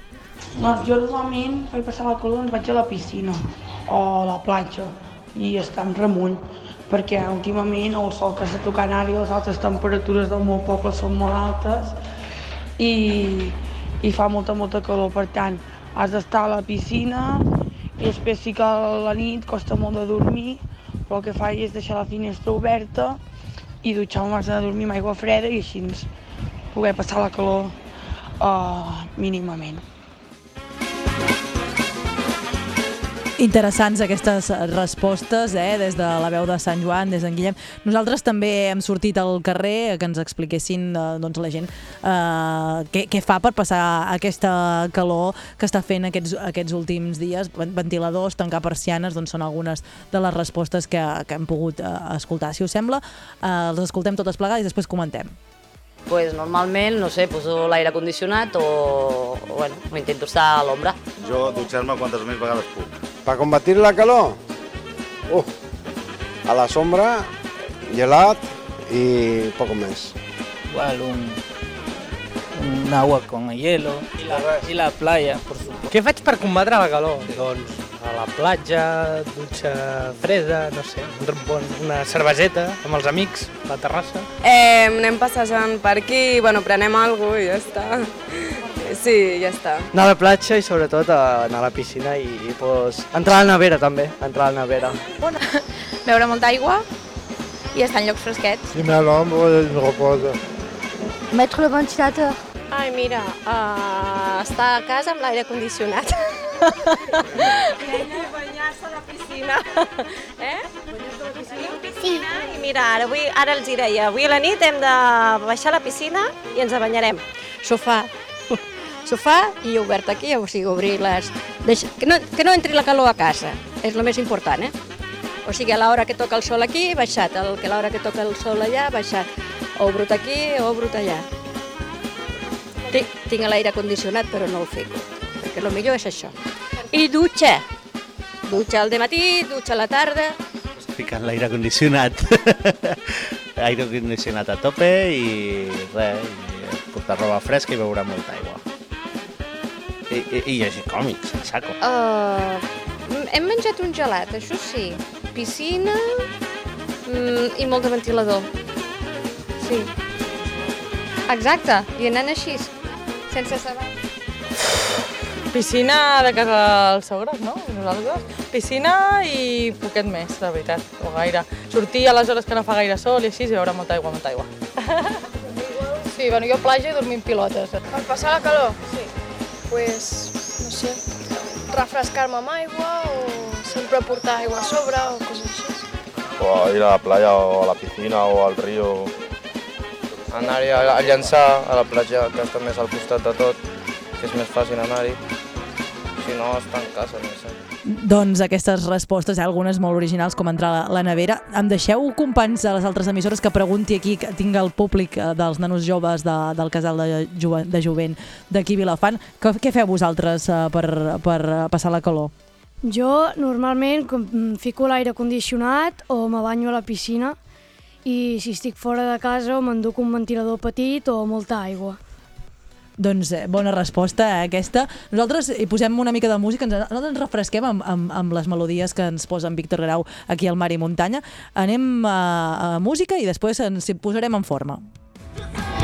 No, jo normalment per passar la ens vaig a la piscina o a la platja i estar en remull perquè últimament el sol que està tocant ara i les altes temperatures del meu poble són molt altes i, i fa molta, molta calor. Per tant, has d'estar a la piscina i després sí que a la nit costa molt de dormir, però el que faig és deixar la finestra oberta i dutxar-me abans de dormir amb aigua freda i així poder passar la calor uh, mínimament. Interessants aquestes respostes, eh, des de la veu de Sant Joan, des d'en Guillem. Nosaltres també hem sortit al carrer que ens expliquessin eh, doncs, la gent eh, què, què fa per passar aquesta calor que està fent aquests, aquests últims dies. Ven- Ventiladors, tancar persianes, doncs són algunes de les respostes que, que hem pogut eh, escoltar. Si us sembla, eh, les escoltem totes plegades i després comentem. Pues normalment, no sé, poso l'aire condicionat o, o, bueno, intento estar a l'ombra. Jo dutxar-me quantes més vegades puc. Para combatir la calor, uf, a la sombra gelat y poco más. Igual un, un agua con hielo y la, y la playa, por supuesto. Què faig per combatre la calor? Doncs a la platja, dutxa freda, no sé, un bon, una cerveseta amb els amics, a la terrassa. Eh, anem passejant per aquí, bueno, prenem alguna cosa i ja està. Sí, ja està. Anar a la platja i sobretot a anar a la piscina i, i pues, entrar a la nevera també, entrar a la nevera. Beure molta aigua i estar en llocs fresquets. Si me l'ombre, je reposa. Mettre le ventilateur. Ai, mira, uh, estar a casa amb l'aire condicionat. Banyar-se a la piscina. Eh? Banyar-se a la piscina? piscina. I mira, ara, avui, ara els hi deia, avui a la nit hem de baixar a la piscina i ens banyarem. Sofà, sofà i obert aquí, o sigui, obrir les... Deixa... Que, no, que no entri la calor a casa, és el més important, eh? O sigui, a l'hora que toca el sol aquí, baixat, el, que a l'hora que toca el sol allà, baixat. O brut aquí o brut allà. Tinc, tinc l'aire condicionat, però no el fico, perquè el millor és això. I dutxa. Dutxa al matí, dutxa a la tarda. Ficant l'aire condicionat. aire condicionat a tope i res, i portar roba fresca i beure molta aigua. I, i, i llegir còmics, a saco. Uh, hem menjat un gelat, això sí. Piscina mm, i molt de ventilador. Sí. Exacte, i anant així, sense saber. Piscina de casa dels sogres, no? Nosaltres. Piscina i poquet més, la veritat, o gaire. Sortir a les hores que no fa gaire sol i així i beure molta aigua, molta aigua. Sí, bueno, jo platja i dormir en pilotes. Per passar la calor? Sí. Pues, no sé, refrescar-me amb aigua o sempre portar aigua a sobre o coses així. O a ir a la playa o a la piscina o al río. Anar-hi a, a llançar a la platja, que està més al costat de tot, que és més fàcil anar-hi. Si no, estar en casa, no sé. Doncs aquestes respostes, ha algunes molt originals, com entrar a la, la nevera. Em deixeu, companys de les altres emissores, que pregunti aquí, que tinc el públic eh, dels nanos joves de, del casal de, Ju de jovent d'aquí Vilafant. Que, què feu vosaltres uh, per, per passar la calor? Jo normalment com, mm, fico l'aire condicionat o me banyo a la piscina i si estic fora de casa m'enduc un ventilador petit o molta aigua. Doncs eh, bona resposta eh, aquesta. Nosaltres hi posem una mica de música, ens, nosaltres ens refresquem amb, amb, amb les melodies que ens posa en Víctor Grau aquí al Mar i Muntanya. Anem a, a música i després ens hi posarem en forma. sol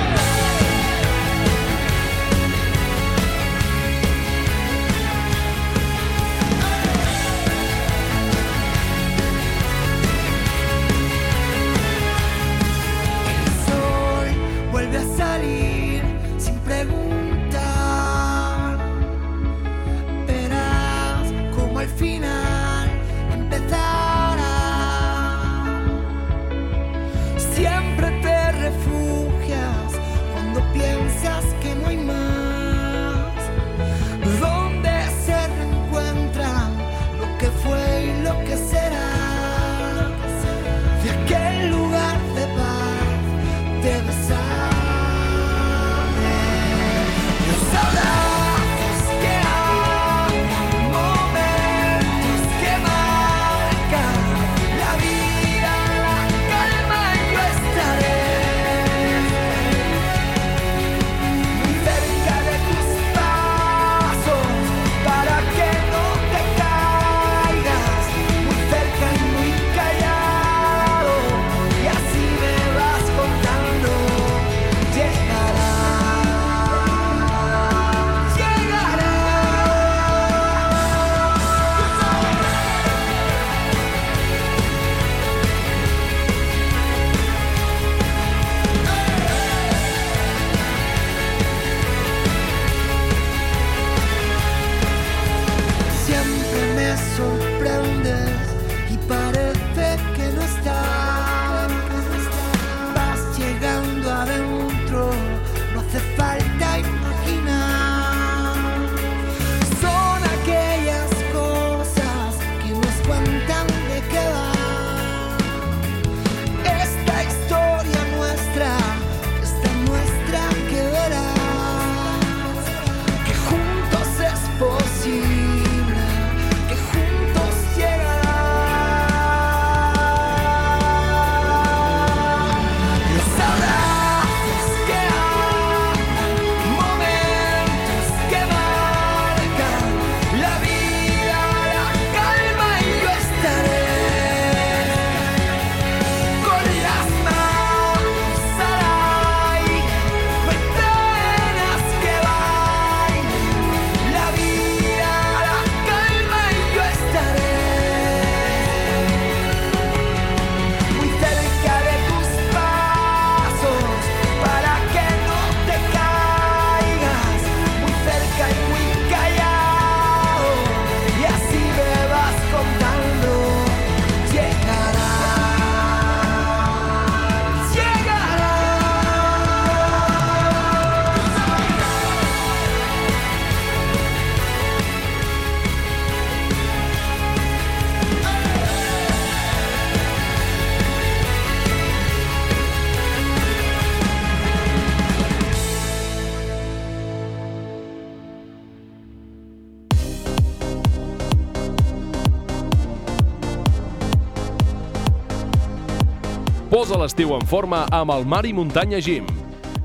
l'estiu en forma amb el Mar i Muntanya Gym.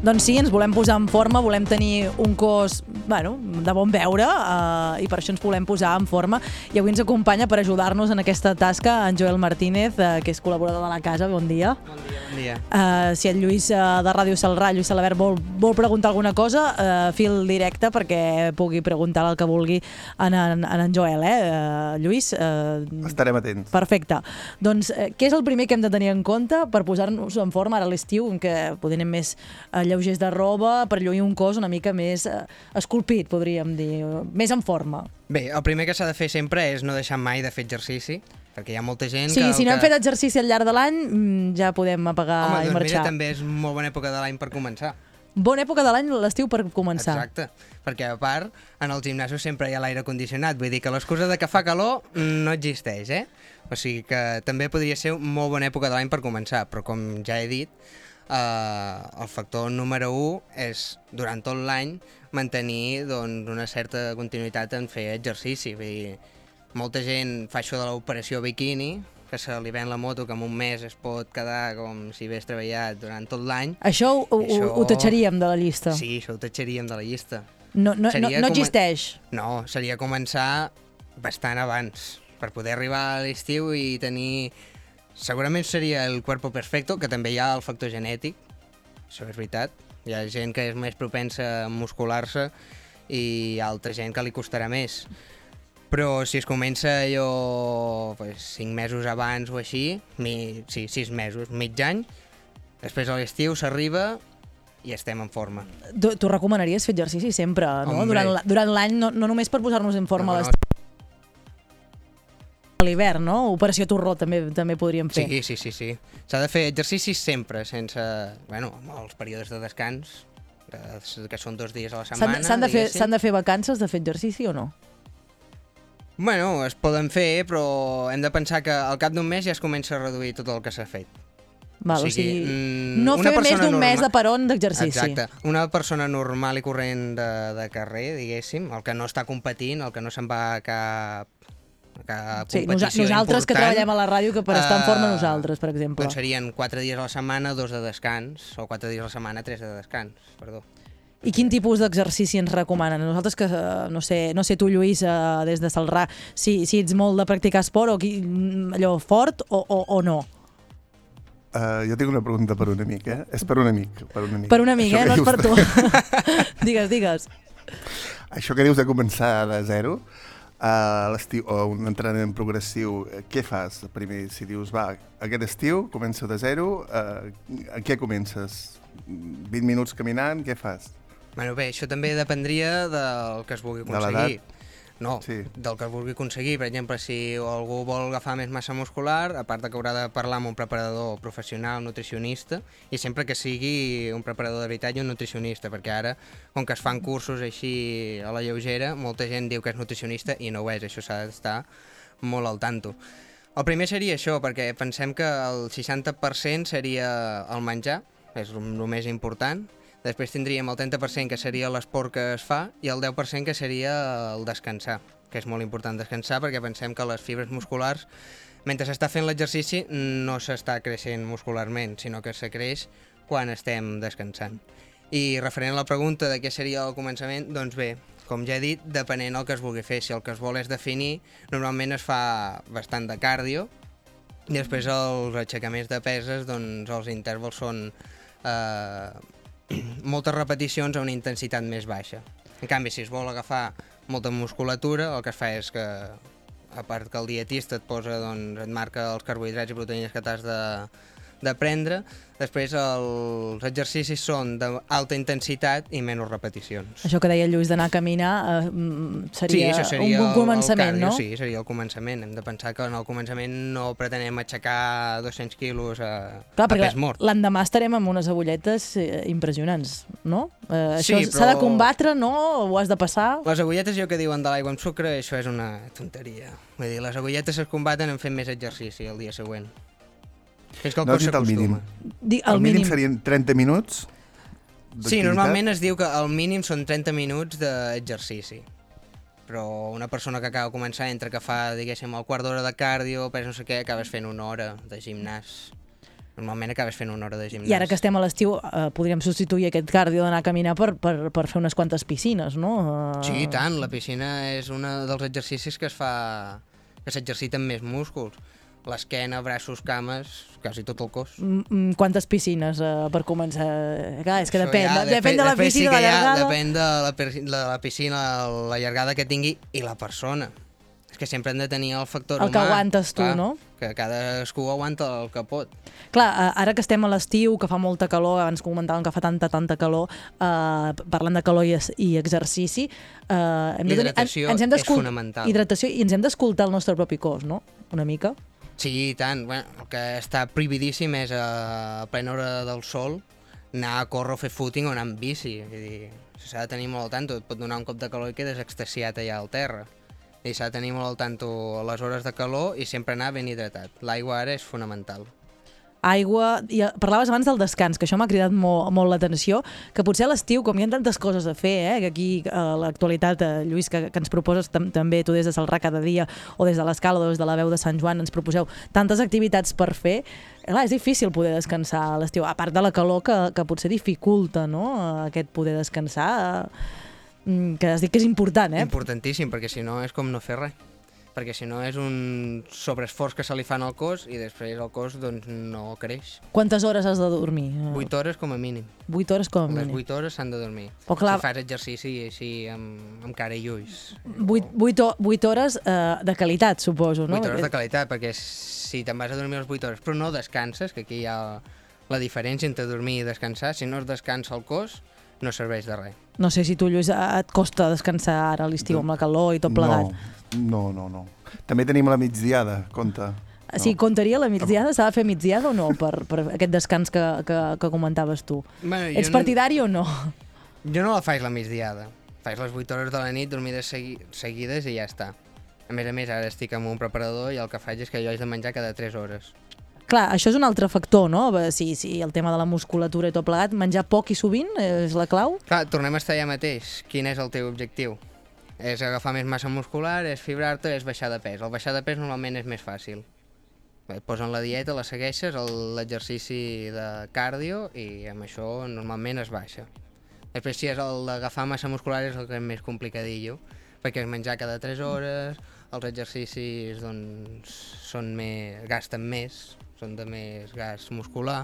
Doncs sí, ens volem posar en forma, volem tenir un cos bueno, de bon veure eh, i per això ens volem posar en forma. I avui ens acompanya per ajudar-nos en aquesta tasca en Joel Martínez, eh, que és col·laborador de la casa. Bon dia. Bon dia. Uh, si el Lluís uh, de Ràdio Salrà, Lluís Salabert, vol, vol preguntar alguna cosa, uh, fil directe perquè pugui preguntar el que vulgui en en, en, en Joel, eh? Uh, Lluís? Uh, Estarem atents. Perfecte. Doncs uh, què és el primer que hem de tenir en compte per posar-nos en forma ara a l'estiu, en què podem més uh, lleugers de roba, per lluir un cos una mica més esculpit, podríem dir, més en forma? Bé, el primer que s'ha de fer sempre és no deixar mai de fer exercici, perquè hi ha molta gent Sí, que... el si no hem que... fet exercici al llarg de l'any, mm, ja podem apagar Home, i doncs marxar. mira, també és molt bona època de l'any per començar. Bona època de l'any, l'estiu per començar. Exacte, perquè a part, en els gimnasos sempre hi ha l'aire condicionat, vull dir que l'excusa de que fa calor no existeix, eh? O sigui que també podria ser molt bona època de l'any per començar, però com ja he dit, eh, el factor número 1 és, durant tot l'any, mantenir doncs, una certa continuïtat en fer exercici. Vull dir, molta gent fa això de l'operació biquini, que se li ven la moto que en un mes es pot quedar com si hagués treballat durant tot l'any. Això ho, Això- ho tatxaríem de la llista. Sí, això ho tatxaríem de la llista. No, no, no, Seria no existeix. No, seria començar bastant abans, per poder arribar a l'estiu i tenir... Segurament seria el cuerpo perfecto, que també hi ha el factor genètic, això és veritat. Hi ha gent que és més propensa a muscular-se i altra gent que li costarà més. Però si es comença allò pues, 5 mesos abans o així, mi, sí, 6 mesos, mig any, després a l'estiu s'arriba i estem en forma. Tu, tu recomanaries fer exercici sempre, no? Hombre. Durant, la- durant l'any, no, no només per posar-nos en forma No, a no. A l'hivern, no? Operació Torró també també podríem fer. Sí, sí, sí, sí. S'ha de fer exercicis sempre, sense... Bueno, amb els períodes de descans, que, són dos dies a la setmana, de- s'han de, fer, diguéssim. s'han de fer vacances de fer exercici o no? Bueno, es poden fer, però hem de pensar que al cap d'un mes ja es comença a reduir tot el que s'ha fet. Val, o sigui, mm, no una fer més d'un mes de peron d'exercici. Exacte. Una persona normal i corrent de, de carrer, diguéssim, el que no està competint, el que no se'n va a cap, cap Sí, nosaltres que important, treballem a la ràdio, que per estar en forma eh, nosaltres, per exemple. Doncs serien 4 dies a la setmana, dos de descans, o 4 dies a la setmana, 3 de descans, perdó. I quin tipus d'exercici ens recomanen? Nosaltres que, no sé, no sé tu, Lluís, eh, des de Salrà, si, si ets molt de practicar esport o qui, mm, allò fort o, o, o no? Uh, jo tinc una pregunta per un amic, eh? És per un amic. Per un amic, Per un amic, Això eh? que No és per tu. digues, digues. Això que dius de començar de zero, a l'estiu, o un entrenament progressiu, eh, què fas primer? Si dius, va, aquest estiu comença de zero, eh, a què comences? 20 minuts caminant, què fas? Bueno, bé, això també dependria del que es vulgui De aconseguir. No, Sí. del que vulgui aconseguir. Per exemple, si algú vol agafar més massa muscular, a part de que haurà de parlar amb un preparador professional, nutricionista, i sempre que sigui un preparador de veritat i un nutricionista, perquè ara, com que es fan cursos així a la lleugera, molta gent diu que és nutricionista i no ho és, això s'ha d'estar molt al tanto. El primer seria això, perquè pensem que el 60% seria el menjar, és el més important, Després tindríem el 30% que seria l'esport que es fa i el 10% que seria el descansar, que és molt important descansar perquè pensem que les fibres musculars, mentre s'està fent l'exercici, no s'està creixent muscularment, sinó que se creix quan estem descansant. I referent a la pregunta de què seria el començament, doncs bé, com ja he dit, depenent el que es vulgui fer. Si el que es vol és definir, normalment es fa bastant de cardio, i després els aixecaments de peses, doncs els intervals són eh, moltes repeticions a una intensitat més baixa. En canvi, si es vol agafar molta musculatura, el que es fa és que, a part que el dietista et posa, doncs, et marca els carbohidrats i proteïnes que t'has de, de prendre, després els exercicis són d'alta intensitat i menys repeticions. Això que deia Lluís d'anar a caminar eh, mm, seria, sí, això seria un bon començament, el cardio, no? Sí, seria el començament. Hem de pensar que en el començament no pretenem aixecar 200 quilos a, Clar, a perquè pes mort. l'endemà estarem amb unes agulletes eh, impressionants, no? Eh, Sí, això s'ha de però- combatre, no? Ho has de passar? Les agulletes, jo que diuen de l'aigua amb sucre, això és una tonteria. Vull dir, les agulletes es combaten en fent més exercici el dia següent. Fins que el No has dit el mínim. Di- el, el mínim, mínim. serien 30 minuts Sí, normalment es diu que el mínim són 30 minuts d'exercici. Però una persona que acaba de començar, entre que fa, diguéssim, el quart d'hora de cardio, per no sé què, acabes fent una hora de gimnàs. normalment acabes fent una hora de gimnàs. I ara que estem a l'estiu, eh, podríem substituir aquest cardio d'anar a caminar per, per, per fer unes quantes piscines, no? Eh, Sí, tant, la piscina és un dels exercicis que es fa que s'exerciten més músculs. L'esquena, braços, cames, quasi tot el cos. Mm, mm, Quantes piscines eh, per començar? Clar, és que Això depèn, ja, de, depèn de la sí piscina, que la ja llargada... Depèn de la, de la piscina, la llargada que tingui i la persona. És que sempre hem de tenir el factor El que humà. aguantes tu, no? Que cadascú aguanta el que pot. Clar, eh, ara que estem a l'estiu, que fa molta calor, abans comentàvem que fa tanta, tanta calor, eh, parlant de calor i, i exercici, eh, hem de tenir- Hidratació ens hem és fonamental. Hidratació i ens hem d'escoltar el nostre propi cos, no? Una mica. Sí, i tant. Bueno, el que està prohibidíssim és a plena hora del sol anar a córrer o fer footing o anar amb bici. S'ha de tenir molt al tanto. Et pot donar un cop de calor i quedes extasiat allà al terra. I s'ha de tenir molt al tanto a les hores de calor i sempre anar ben hidratat. L'aigua ara és fonamental. Aigua... I eh, parlaves abans del descans, que això m'ha cridat molt, molt l'atenció, que potser a l'estiu, com hi ha tantes coses a fer, eh, que aquí a l'actualitat, eh, Lluís, que, que ens proposes tam també tu des de Salrà cada dia, o des de l'Escala, o des de la veu de Sant Joan, ens proposeu tantes activitats per fer, clar, és difícil poder descansar a l'estiu, a part de la calor que, que potser dificulta no? aquest poder descansar, eh, que has dit que és important, eh? Importantíssim, perquè si no és com no fer res. Perquè si no és un sobreesforç que se li fan al cos i després el cos doncs, no creix. Quantes hores has de dormir? 8 hores com a mínim. 8 hores com a Les mínim. 8 hores s'han de dormir. Però clar- Si fas exercici així amb, amb cara i ulls. 8, 8, 8 hores eh, de qualitat, suposo, no? 8 hores de qualitat, perquè si te'n vas a dormir les 8 hores però no descanses, que aquí hi ha la diferència entre dormir i descansar, si no es descansa el cos, no serveix de res. No sé si tu, Lluís, et costa descansar ara a l'estiu amb la calor i tot plegat. No, no, no, no. També tenim la migdiada, compte. No. Sí, comptaria la migdiada? S'ha de fer migdiada o no per, per aquest descans que, que, que comentaves tu? Bueno, Ets no- partidari o no? Jo no la faig la migdiada. Faig les 8 hores de la nit dormides segui seguides i ja està. A més a més, ara estic amb un preparador i el que faig és que jo haig de menjar cada 3 hores. Clar, això és un altre factor, no? Sí, sí, el tema de la musculatura i tot plegat, menjar poc i sovint és la clau? Clar, tornem a estar allà mateix. Quin és el teu objectiu? És agafar més massa muscular, és fibrar-te, és baixar de pes. El baixar de pes normalment és més fàcil. Et posen la dieta, la segueixes, l'exercici de cardio i amb això normalment es baixa. Després si és el d'agafar massa muscular és el que és més complicadillo, perquè és menjar cada 3 hores, els exercicis doncs, són més, gasten més, són de més gas muscular,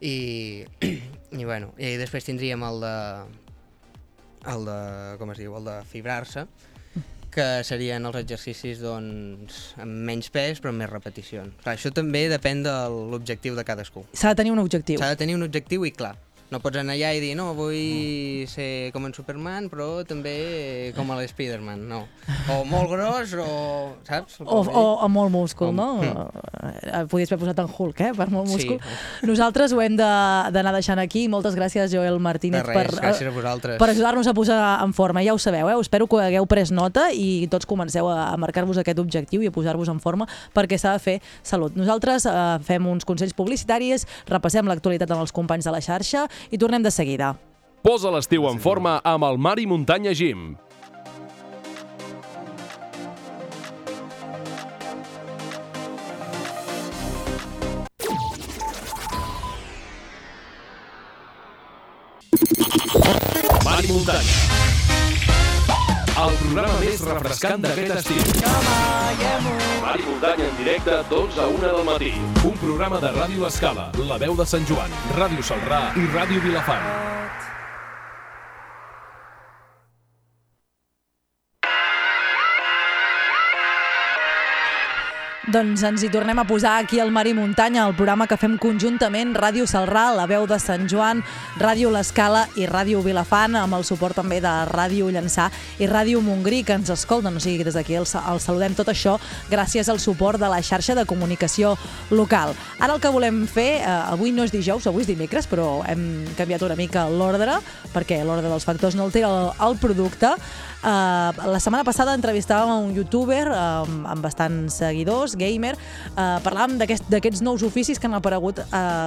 i, i, bueno, i després tindríem el de, el de, com es diu, el de fibrar-se, que serien els exercicis doncs, amb menys pes però amb més repeticions. Clar, això també depèn de l'objectiu de cadascú. S'ha de tenir un objectiu. S'ha de tenir un objectiu i clar. No pots anar allà i dir, no, vull ser com en Superman, però també com a l'Spiderman, no. O molt gros, o... saps? O, o amb molt múscul, O- no? Mm. Eh, Podies haver posat en Hulk, eh? Per molt Sí. múscul. Nosaltres ho hem de- d'anar deixant aquí. Moltes gràcies, Joel Martínez, De res, per, gràcies a vosaltres. per ajudar-nos a posar en forma. Ja ho sabeu, eh? Espero que hagueu pres nota i tots comenceu a, a marcar-vos aquest objectiu i a posar-vos en forma perquè s'ha de fer salut. Nosaltres eh, fem uns consells publicitaris, repassem l'actualitat amb els companys de la xarxa i tornem de seguida. Posa l'estiu en forma amb el Mari Muntanya Gym. Mari Muntanya. El programa més refrescant d'aquest estiu. Mari Muntanya en directe, 12 a 1 del matí. Un programa de Ràdio Escala, La Veu de Sant Joan, Ràdio Salrà i Ràdio Vilafant. Doncs ens hi tornem a posar aquí al Mar i Muntanya, el programa que fem conjuntament Ràdio Salrà, la veu de Sant Joan, Ràdio L'Escala i Ràdio Vilafant, amb el suport també de Ràdio Llançà i Ràdio Montgrí, que ens escolten. O sigui, des d'aquí els, els saludem tot això gràcies al suport de la xarxa de comunicació local. Ara el que volem fer, eh, avui no és dijous, avui és dimecres, però hem canviat una mica l'ordre, perquè l'ordre dels factors no altera el, el producte. Uh, la setmana passada entrevistàvem un youtuber um, amb bastants seguidors, gamer, eh, parlàvem d'aquest- d'aquests nous oficis que han aparegut eh,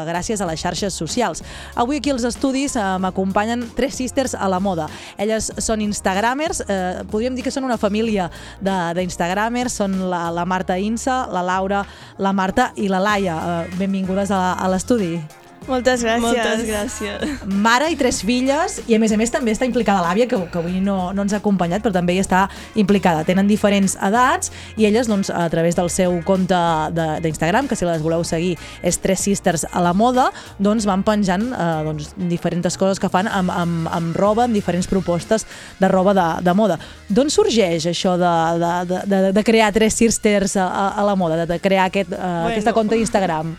gràcies a les xarxes socials. Avui aquí als estudis eh, m'acompanyen tres sisters a la moda. Elles són instagramers, eh, podríem dir que són una família d'instagramers, són la, la Marta Insa, la Laura, la Marta i la Laia. Eh, benvingudes a, a l'estudi. Moltes gràcies. Moltes gràcies. Mare i tres filles, i a més a més també està implicada l'àvia, que, que avui no, no ens ha acompanyat, però també hi està implicada. Tenen diferents edats i elles, doncs, a través del seu compte de- d'Instagram, que si les voleu seguir és Tres Sisters a la moda, doncs van penjant eh, doncs, diferents coses que fan amb, amb, amb roba, amb diferents propostes de roba de, de moda. D'on sorgeix això de, de, de, de, de crear Tres Sisters a, a, a la moda, de, de crear aquest, eh, Bueno. aquesta compte d'Instagram?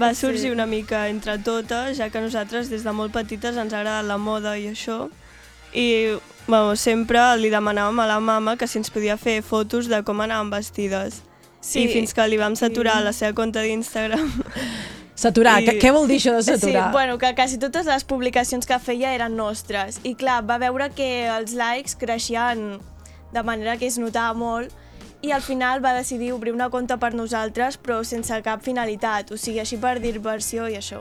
Va sorgir una mica entre totes, ja que nosaltres des de molt petites ens agrada la moda i això. I bueno, sempre li demanàvem a la mama que si ens podia fer fotos de com anàvem vestides. Sí. I fins que li vam saturar la seva compte d'Instagram. Saturar, què, què vol dir això de saturar? Sí, bueno, que quasi totes les publicacions que feia eren nostres. I clar, va veure que els likes creixien de manera que es notava molt i al final va decidir obrir una compte per nosaltres però sense cap finalitat, o sigui, així per diversió i això.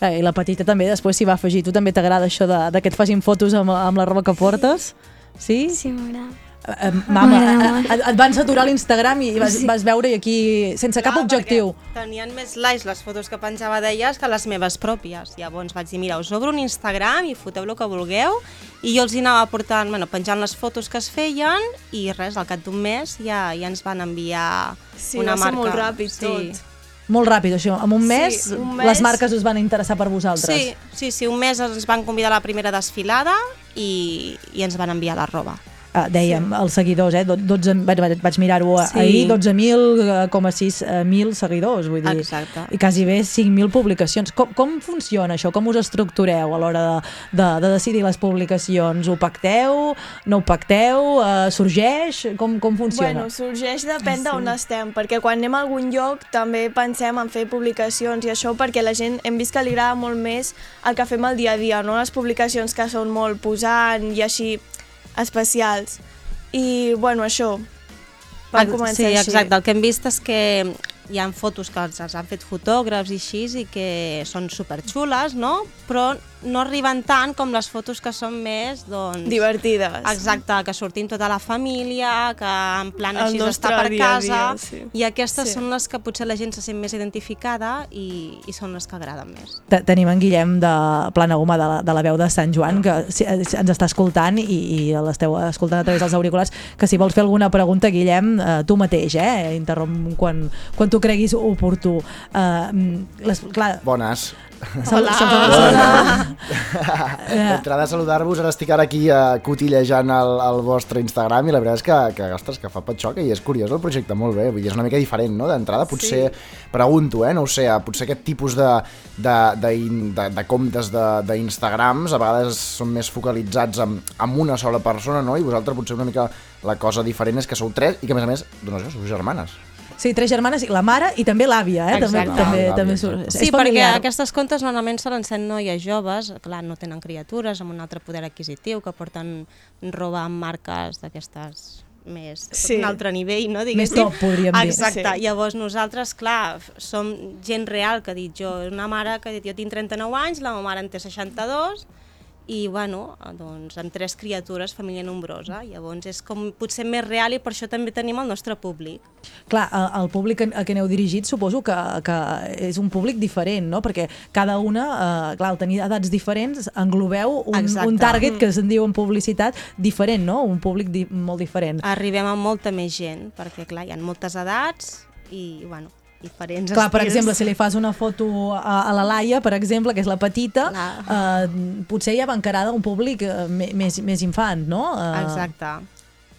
Eh, I la petita també després s'hi va afegir. Tu també t'agrada això de, de que et facin fotos amb, amb la roba que portes? Sí? Sí, m'agrada. Eh, mama, M'agrada eh, et, et van saturar l'Instagram i vas, Sí. vas veure i aquí sense cap Clar, objectiu. perquè Tenien més likes les fotos que penjava d'elles que les meves pròpies. Llavors vaig dir, mira, us obro un Instagram i foteu el que vulgueu. I jo els hi anava portant, bueno, penjant les fotos que es feien i res, al cap d'un mes ja, ja ens van enviar Sí, una va ser marca. molt ràpid sí. tot. Molt ràpid, això. En un Sí, mes, un les mes- marques us van interessar per vosaltres. Sí, sí, sí, un mes ens van convidar a la primera desfilada i, i ens van enviar la roba. Uh, dèiem, els seguidors, eh? do- 12, vaig, vaig, mirar-ho Sí. sí. ahir, 12.000,6 eh, mil seguidors, vull dir, Exacte. i quasi bé 5.000 publicacions. Com, com funciona això? Com us estructureu a l'hora de, de, de decidir les publicacions? Ho pacteu? No ho pacteu? Uh, sorgeix? Com, com funciona? Bueno, sorgeix depèn d'on estem, perquè quan anem a algun lloc també pensem en fer publicacions i això perquè la gent hem vist que li agrada molt més el que fem al dia a dia, no les publicacions que són molt posant i així especials. I, bueno, això, va començar sí, així. exacte. El que hem vist és que hi ha fotos que els, els han fet fotògrafs i així i que són superxules, no? Però no arriben tant com les fotos que són més, doncs... Divertides. Exacte, que sortim tota la família, que en plan El així està per dia casa, dia, sí. i aquestes Sí. són les que potser la gent se sent més identificada i, i són les que agraden més. Te- Tenim en Guillem de Plana Goma, de la, de la veu de Sant Joan, que eh, si ens està escoltant i, i l'esteu escoltant a través dels auriculars, que si vols fer alguna pregunta, Guillem, eh, tu mateix, eh? interromp quan, quan tu creguis oportú. Eh, les, clar, Bones. Sal- sal- D'entrada a saludar-vos, ara estic ara aquí uh, cotillejant el, el vostre Instagram i la veritat és que, que, ostres, que fa patxoca i és curiós el projecte, molt bé, vull dir, és una mica diferent, no? D'entrada, potser, pregunto, eh, no ho sé, potser aquest tipus de, de, de, de, de comptes de- d'Instagrams a vegades són més focalitzats en, en una sola persona, no? I vosaltres potser una mica la cosa diferent és que sou tres i que a més a més, doncs sou germanes. Sí, tres germanes, i la mare i també l'àvia, eh? També, Exacte. també, també surt. Sí, és perquè familiar. aquestes comptes normalment solen ser noies joves, clar, no tenen criatures, amb un altre poder adquisitiu, que porten roba amb marques d'aquestes més Sí. un altre nivell, no? Més Diguéssim. top, podríem dir. Exacte. Sí. Llavors nosaltres, clar, som gent real que ha dit jo, una mare que ha dit jo tinc 39 anys, la meva mare en té 62, i bueno, doncs amb tres criatures, família nombrosa, llavors és com potser més real i per això també tenim el nostre públic. Clar, el, el públic a, què aneu dirigit suposo que, que és un públic diferent, no? Perquè cada una, eh, clar, al tenir edats diferents, englobeu un, Exacte. un target Mm. que se'n diu en publicitat diferent, no? Un públic di molt diferent. Arribem a molta més gent, perquè clar, hi ha moltes edats i, bueno, diferents Clar, per estils. exemple, si li fas una foto a, a la Laia, per exemple, que és la petita, eh, potser ja va encarada un públic eh, més, més infant, no? Eh, Exacte.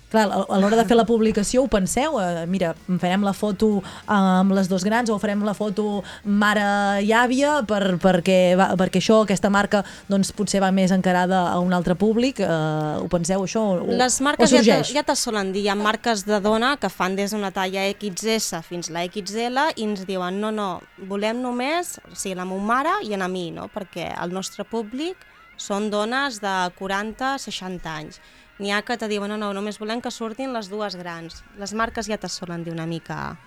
Clar, a l'hora de fer la publicació ho penseu, eh, mira, farem la foto amb les dos grans o farem la foto mare i àvia per, perquè, va, perquè això, aquesta marca, doncs potser va més encarada a un altre públic, eh, ho penseu això? O, Les o marques ja te, ja te solen dir, hi ha marques de dona que fan des d'una talla XS fins la XL i ens diuen no, no, volem només, o sigui, la meva mare i a mi, no? perquè el nostre públic són dones de 40-60 anys. N'hi ha que te diuen, no, no, només volem que surtin les dues grans. Les marques ja te solen dir una mica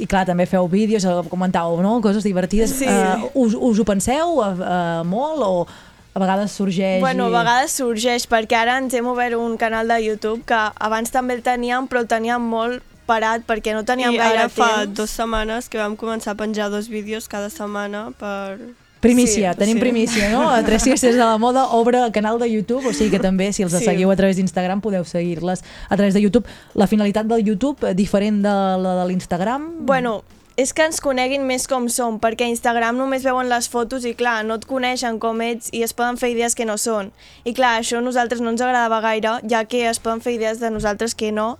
I clar, també feu vídeos, eh, comentàveu, no?, coses divertides. Sí. Eh, us, us ho penseu uh, uh, molt o a vegades sorgeix... Bueno, i... a vegades sorgeix, perquè ara ens hem obert un canal de YouTube que abans també el teníem, però el teníem molt parat perquè no teníem I gaire ara fa temps. dues setmanes que vam començar a penjar dos vídeos cada setmana per... Primícia, Sí, tenim sí. primícia, no? A 3 Ciències de la Moda obre el canal de YouTube, o sigui que també, si els Sí. seguiu a través d'Instagram, podeu seguir-les a través de YouTube. La finalitat del YouTube, eh, diferent de la de l'Instagram? Bueno, és que ens coneguin més com som, perquè a Instagram només veuen les fotos i clar, no et coneixen com ets i es poden fer idees que no són. I clar, això a nosaltres no ens agradava gaire, ja que es poden fer idees de nosaltres que no,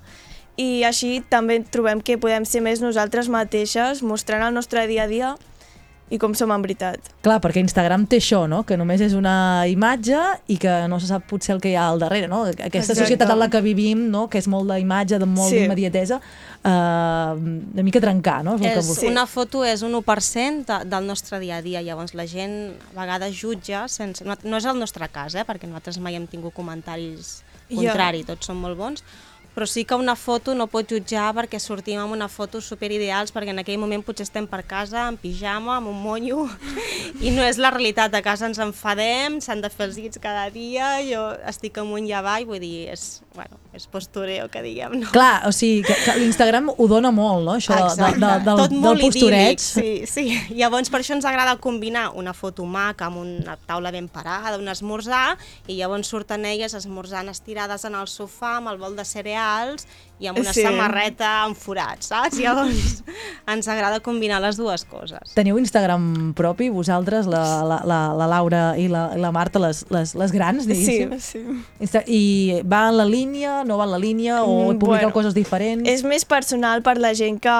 i així també trobem que podem ser més nosaltres mateixes, mostrant el nostre dia a dia i com som en veritat. Clar, perquè Instagram té això, no? Que només és una imatge i que no se sap potser el que hi ha al darrere, no? Aquesta Exacte. societat en la que vivim, no? Que és molt d'imatge, de molt Sí. d'immediatesa, eh, una mica trencar, no? És el que És, vos- Una foto és un 1% de, del nostre dia a dia, llavors la gent a vegades jutja, sense, no, no és el nostre cas, eh, perquè nosaltres mai hem tingut comentaris Ja. contrari, tots són molt bons, però sí que una foto no pot jutjar perquè sortim amb una foto superideals perquè en aquell moment potser estem per casa en pijama, amb un monyo i no és la realitat, a casa ens enfadem s'han de fer els dits cada dia jo estic amunt i avall, vull dir és, bueno, és postureo que diguem no? Clar, o sigui, que, que l'Instagram ho dona molt, no? Això de, de, Exacte. de, del, Tot molt del postureig. sí, sí. Llavors per això ens agrada combinar una foto maca amb una taula ben parada, un esmorzar, i llavors surten elles esmorzant estirades en el sofà amb el bol de cereals i amb una Sí. sí. samarreta amb forats, saps? Llavors ens agrada combinar les dues coses. Teniu Instagram propi, vosaltres, la, la, la, la Laura i la, la Marta, les, les, les grans, diguéssim? sí. Insta I va en la línia, no va en la línia, o Mm, publiqueu bueno, coses diferents? És més personal per la gent que...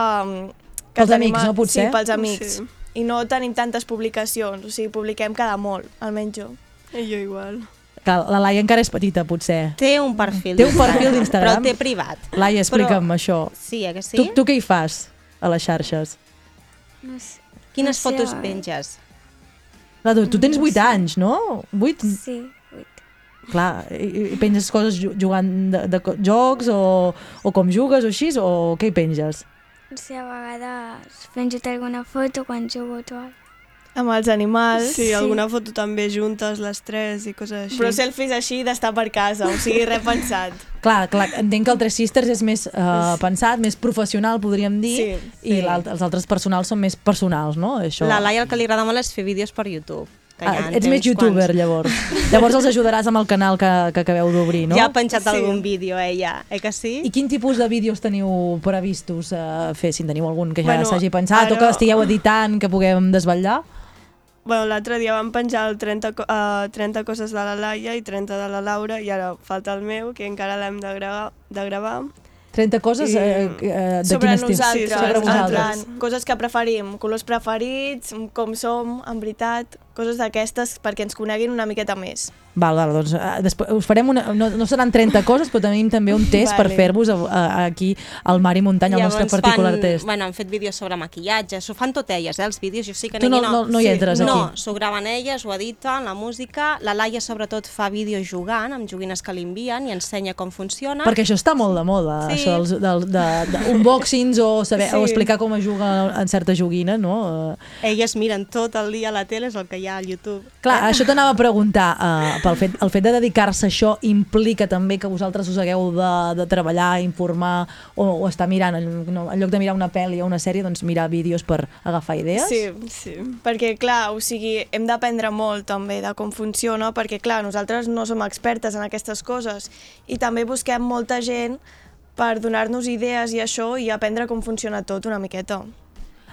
que Pels tenim amics, a- no, potser? Sí, pels amics. Sí. I no tenim tantes publicacions, o sigui, publiquem cada molt, almenys jo. I jo igual. Que la Laia encara és petita, potser. Té un perfil Té un d'Instagram, perfil d'Instagram? però el té privat. Laia, explica'm Però- això. Sí, eh que sí? Tu, tu què hi fas a les xarxes? No sé. Quines no sé, fotos eh, penges? Clar, tu, tu tens 8 anys, no? 8? Sí, 8. Clar, i, i penges coses ju- jugant de, de jocs o, o com jugues o així, o què hi penges? Sí, a vegades penjo alguna foto quan jugo o. Amb els animals. Sí, alguna foto també juntes, les tres i coses així. Però selfies així d'estar per casa, o sigui, repensat. Clar, clar, entenc que el Tres Sisters és més uh, pensat, més professional, podríem dir, Sí, i sí. l'alt- els altres personals són més personals, no? Això... La Laia el que li agrada molt és fer vídeos per YouTube. Que ja Ah, ets més youtuber, quants. llavors. Llavors els ajudaràs amb el canal que, que acabeu d'obrir, no? Ja ha penjat Sí. algun vídeo, ella, eh que sí? I quin tipus de vídeos teniu previstos uh, fer, si en teniu algun que ja Bueno, s'hagi pensat o que ara- estigueu editant, que puguem desvetllar? Bueno, l'altre dia vam penjar el 30, co- uh, 30 coses de la Laia i 30 de la Laura i ara falta el meu, que encara l'hem de, gravar, de gravar. 30 coses I- eh, eh, de sobre quin estil? nosaltres, Sí, sobre vosaltres. plan, coses que preferim, colors preferits, com som, en veritat, coses d'aquestes perquè ens coneguin una miqueta més. Val, val, doncs uh, després us farem una, no, no seran 30 coses, però tenim també un test Vale. per fer-vos aquí al Mar i Muntanya, el nostre particular fan, test. Bueno, han fet vídeos sobre maquillatge, s'ho fan tot elles, eh, els vídeos, jo sí que Tu aquí no- no- no hi entres, No, aquí. s'ho graven elles, ho editen, la música, la Laia sobretot fa vídeos jugant, amb joguines que li envien i ensenya com funciona. Perquè això està molt de moda, Sí. això dels, del, de, de unboxings o, saber, Sí. o explicar com es juga en certa joguina, no? Eh, Elles miren tot el dia a la tele, és el que hi ha al YouTube. Clar, això t'anava a preguntar, uh, pel fet, el fet de dedicar-se a això implica també que vosaltres us hagueu de, de treballar, informar o, o estar mirant, en, no, en lloc de mirar una pel·li o una sèrie, doncs mirar vídeos per agafar idees? Sí, sí. Perquè, clar, o sigui, hem d'aprendre molt també de com funciona, perquè, clar, nosaltres no som expertes en aquestes coses i també busquem molta gent per donar-nos idees i això i aprendre com funciona tot una miqueta.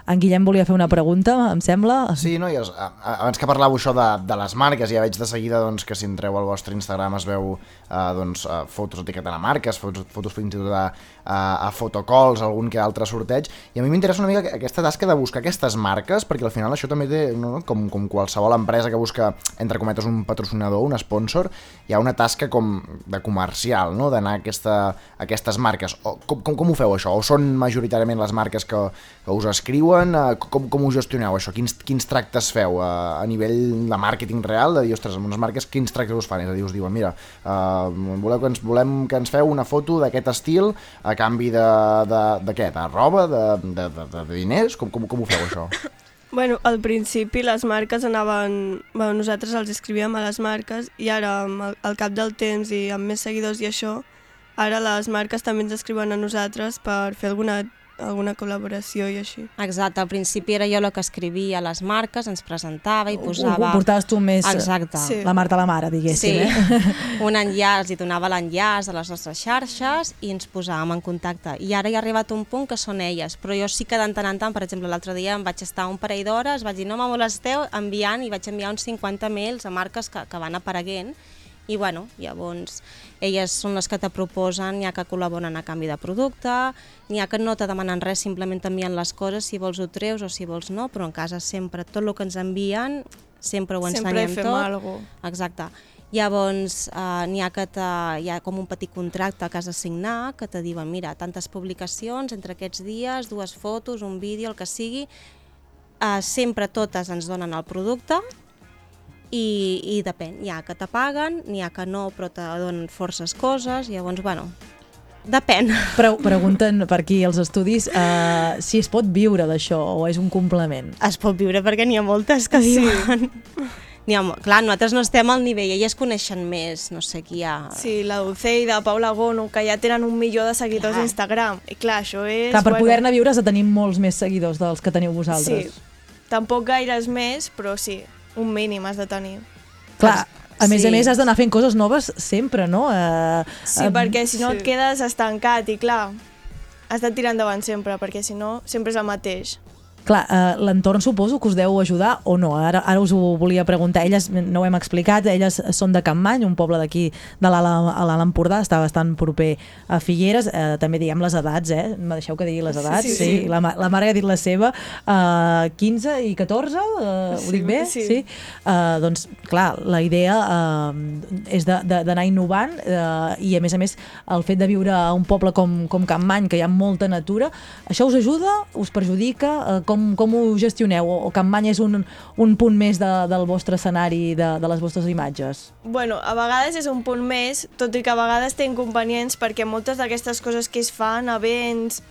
En Guillem volia fer una pregunta, em sembla. Sí, no, i abans que parlàveu això de, de les marques, ja veig de seguida doncs, que si entreu al vostre Instagram es veu eh, doncs, eh, fotos etiquetant a marques, fotos, fotos fins i tot a, a, a fotocalls, algun que altre sorteig, i a mi m'interessa una mica que- aquesta tasca de buscar aquestes marques, perquè al final això també té, no, com, com qualsevol empresa que busca, entre cometes, un patrocinador, un sponsor, hi ha una tasca com de comercial, no?, d'anar a, aquesta, a aquestes marques. O, com, com, com ho feu això? O són majoritàriament les marques que, que us escriuen uh, com, com ho gestioneu això? Quins, quins tractes feu uh, a nivell de màrqueting real? De dir, ostres, amb unes marques, quins tractes us fan? És a dir, us diuen, mira, uh, voleu que ens, volem que ens feu una foto d'aquest estil a canvi de, de, de què? De roba? De, de, de, de diners? Com, com, com ho feu, això? Bueno, al principi les marques anaven... Bueno, nosaltres els escrivíem a les marques i ara, al cap del temps i amb més seguidors i això, ara les marques també ens escriuen a nosaltres per fer alguna, alguna col·laboració i així. Exacte, al principi era jo la que escrivia a les marques, ens presentava i Ho, posava... ho portaves tu més Exacte. sí. la Marta la mare, diguéssim. Sí, Eh? un enllaç, i donava l'enllaç a les nostres xarxes i ens posàvem en contacte. I ara hi ha arribat un punt que són elles, però jo sí que de tant en tant, per exemple, l'altre dia em vaig estar un parell d'hores, vaig dir no me molesteu, enviant, i vaig enviar uns 50 mails a marques que, que van apareguent, i bueno, llavors elles són les que te proposen, n'hi ha que col·laboren a canvi de producte, n'hi ha que no te demanen res, simplement t'envien les coses, si vols ho treus o si vols no, però en casa sempre tot el que ens envien sempre ho Sempre ensenyem fem tot. algo. Exacte. Llavors, eh, n'hi ha que te, hi ha com un petit contracte que has de signar que te diuen, mira, tantes publicacions entre aquests dies, dues fotos, un vídeo, el que sigui, eh, sempre totes ens donen el producte i, i depèn, n'hi ha que te paguen, n'hi ha que no, però te donen forces coses, llavors, bueno, depèn. Pre pregunten per aquí els estudis uh, si es pot viure d'això o és un complement. Es pot viure perquè n'hi ha moltes que Sí. viuen. Ha, clar, nosaltres no estem al nivell, elles coneixen més, no sé qui hi ha... Sí, la Dulceida, Paula Gono, que ja tenen un milió de seguidors a Instagram. I clar, això és... Clar, per bueno, poder-ne viure has de tenir molts més seguidors dels que teniu vosaltres. Sí, tampoc gaires més, però sí, un mínim has de tenir. Clar, a més Sí. a més has d'anar fent coses noves sempre, no? Uh, Sí, perquè si no et quedes estancat i clar, has de tirar endavant sempre, perquè si no, sempre és el mateix. Clar, uh, l'entorn suposo que us deu ajudar o no? Ara, ara us ho volia preguntar. Elles, no ho hem explicat, elles són de Campmany, un poble d'aquí de l'Alt Empordà, està bastant proper a Figueres. Uh, també diguem les edats, eh? Me deixeu que digui les edats? Sí, sí. La, ma- la mare ha dit la seva. Uh, 15 i 14, uh, ho Sí, dic bé? sí. Uh, doncs, clar, la idea uh, és d'anar innovant uh, i, a més a més, el fet de viure a un poble com, com Campmany, que hi ha molta natura, això us ajuda? Us perjudica? Uh, com, com ho gestioneu? O, o Campmany és un, un punt més de, del vostre escenari, de, de les vostres imatges? Bueno, a vegades és un punt més, tot i que a vegades té inconvenients perquè moltes d'aquestes coses que es fan, events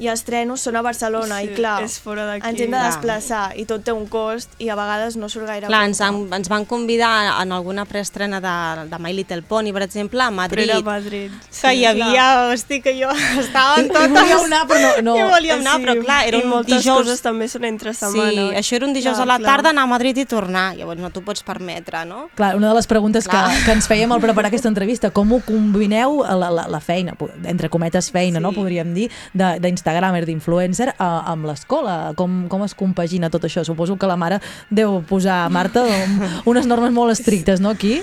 i estrenos són a Barcelona Sí, i clar, és fora ens hem de Clar. desplaçar i tot té un cost i a vegades no surt gaire Clar, ens, han, ens van convidar en alguna preestrena de, de My Little Pony, per exemple, a Madrid. Però era a Madrid, Que sí, hi havia, hosti, que jo estava en I- i volíeu anar, però no- no. I volíem anar, Sí, però clar, era un moltes dijous... coses també són entre setmana. Sí, això era un dijous Clar, a la clar. tarda, anar a Madrid i tornar. Llavors no t'ho pots permetre, no? Clar, una de les preguntes que, Clar. que ens fèiem al preparar aquesta entrevista, com ho combineu la, la, la feina, entre cometes feina, sí. no podríem dir, de- d'Instagrammer, d'influencer, a- amb l'escola? Com, com es compagina tot això? Suposo que la mare deu posar, Marta, um, unes normes molt estrictes, no, aquí?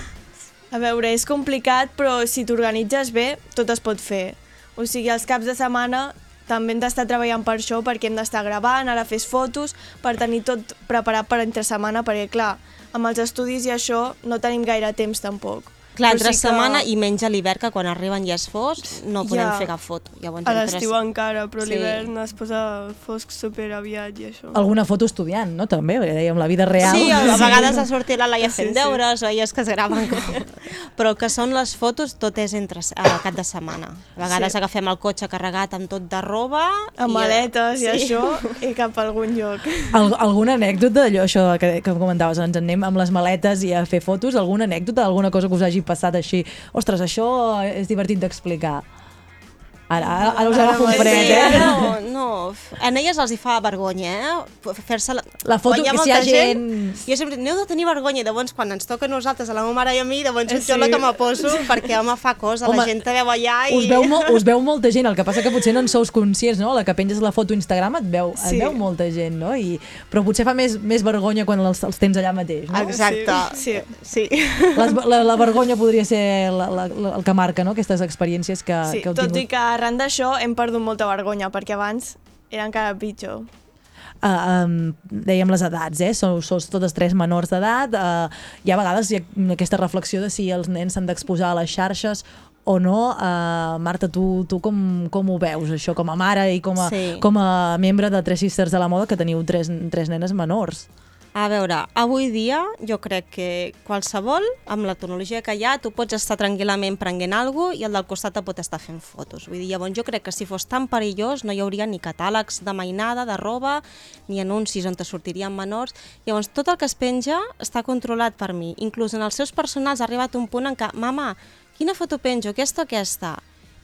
A veure, és complicat, però si t'organitzes bé, tot es pot fer. O sigui, els caps de setmana també hem d'estar treballant per això, perquè hem d'estar gravant, ara fes fotos, per tenir tot preparat per entre setmana, perquè clar, amb els estudis i això no tenim gaire temps tampoc. Clar, entre sí que- setmana i menys a l'hivern, que quan arriben ja és fosc, no podem Ja. fer cap foto. Llavors, A entre- l'estiu encara, però Sí. l'hivern es posa fosc super aviat i això. Alguna foto estudiant, no? També, perquè dèiem la vida real. Sí, a, a vegades ha sortit la Laia Sí, fent sí. deures, o elles que es graven. Com... Però que són les fotos, tot és entre a cap de setmana. A vegades Sí. agafem el cotxe carregat amb tot de roba... Amb i, maletes i sí. això, i cap a algun lloc. Al, alguna anècdota d'allò, això que, que comentaves, ens en anem amb les maletes i a fer fotos, alguna anècdota, alguna cosa que us hagi passat així? Ostres, això és divertit d'explicar. Ara, ara, ara us agafo un fred, Sí, eh? no, no. A elles els hi fa vergonya, eh? Fer-se la... La foto, que si hi ha molta gent- Jo sempre dic, n'heu de tenir vergonya, i llavors quan ens toca a nosaltres, a la meva mare i a mi, llavors Eh, sí. jo la sí. que me poso, perquè home fa cosa, Home, la gent te veu allà i... Us veu, mo us veu molta gent, el que passa que potser no en sous conscients, no? La que penges la foto a Instagram et veu, et Sí. veu molta gent, no? I, però potser fa més, més vergonya quan els, els tens allà mateix, no? Exacte, sí. sí. Les, la, la vergonya podria ser la, la, la, el que marca, no? Aquestes experiències que, Sí, que heu tot tingut. i que arran d'això hem perdut molta vergonya, perquè abans era encara pitjor. Uh, um, dèiem les edats, eh? Sou, sou totes tres menors d'edat. Uh, hi ha vegades hi ha aquesta reflexió de si els nens s'han d'exposar a les xarxes o no. Uh, Marta, tu, tu com, com ho veus, això, com a mare i com a, Sí. com a membre de Tres Sisters de la Moda, que teniu tres, tres nenes menors? A veure, avui dia jo crec que qualsevol, amb la tecnologia que hi ha, tu pots estar tranquil·lament prenent alguna i el del costat te pot estar fent fotos. Vull dir, llavors jo crec que si fos tan perillós no hi hauria ni catàlegs de mainada, de roba, ni anuncis on te sortirien menors. Llavors tot el que es penja està controlat per mi. Inclús en els seus personals ha arribat un punt en què, mama, quina foto penjo, aquesta o aquesta?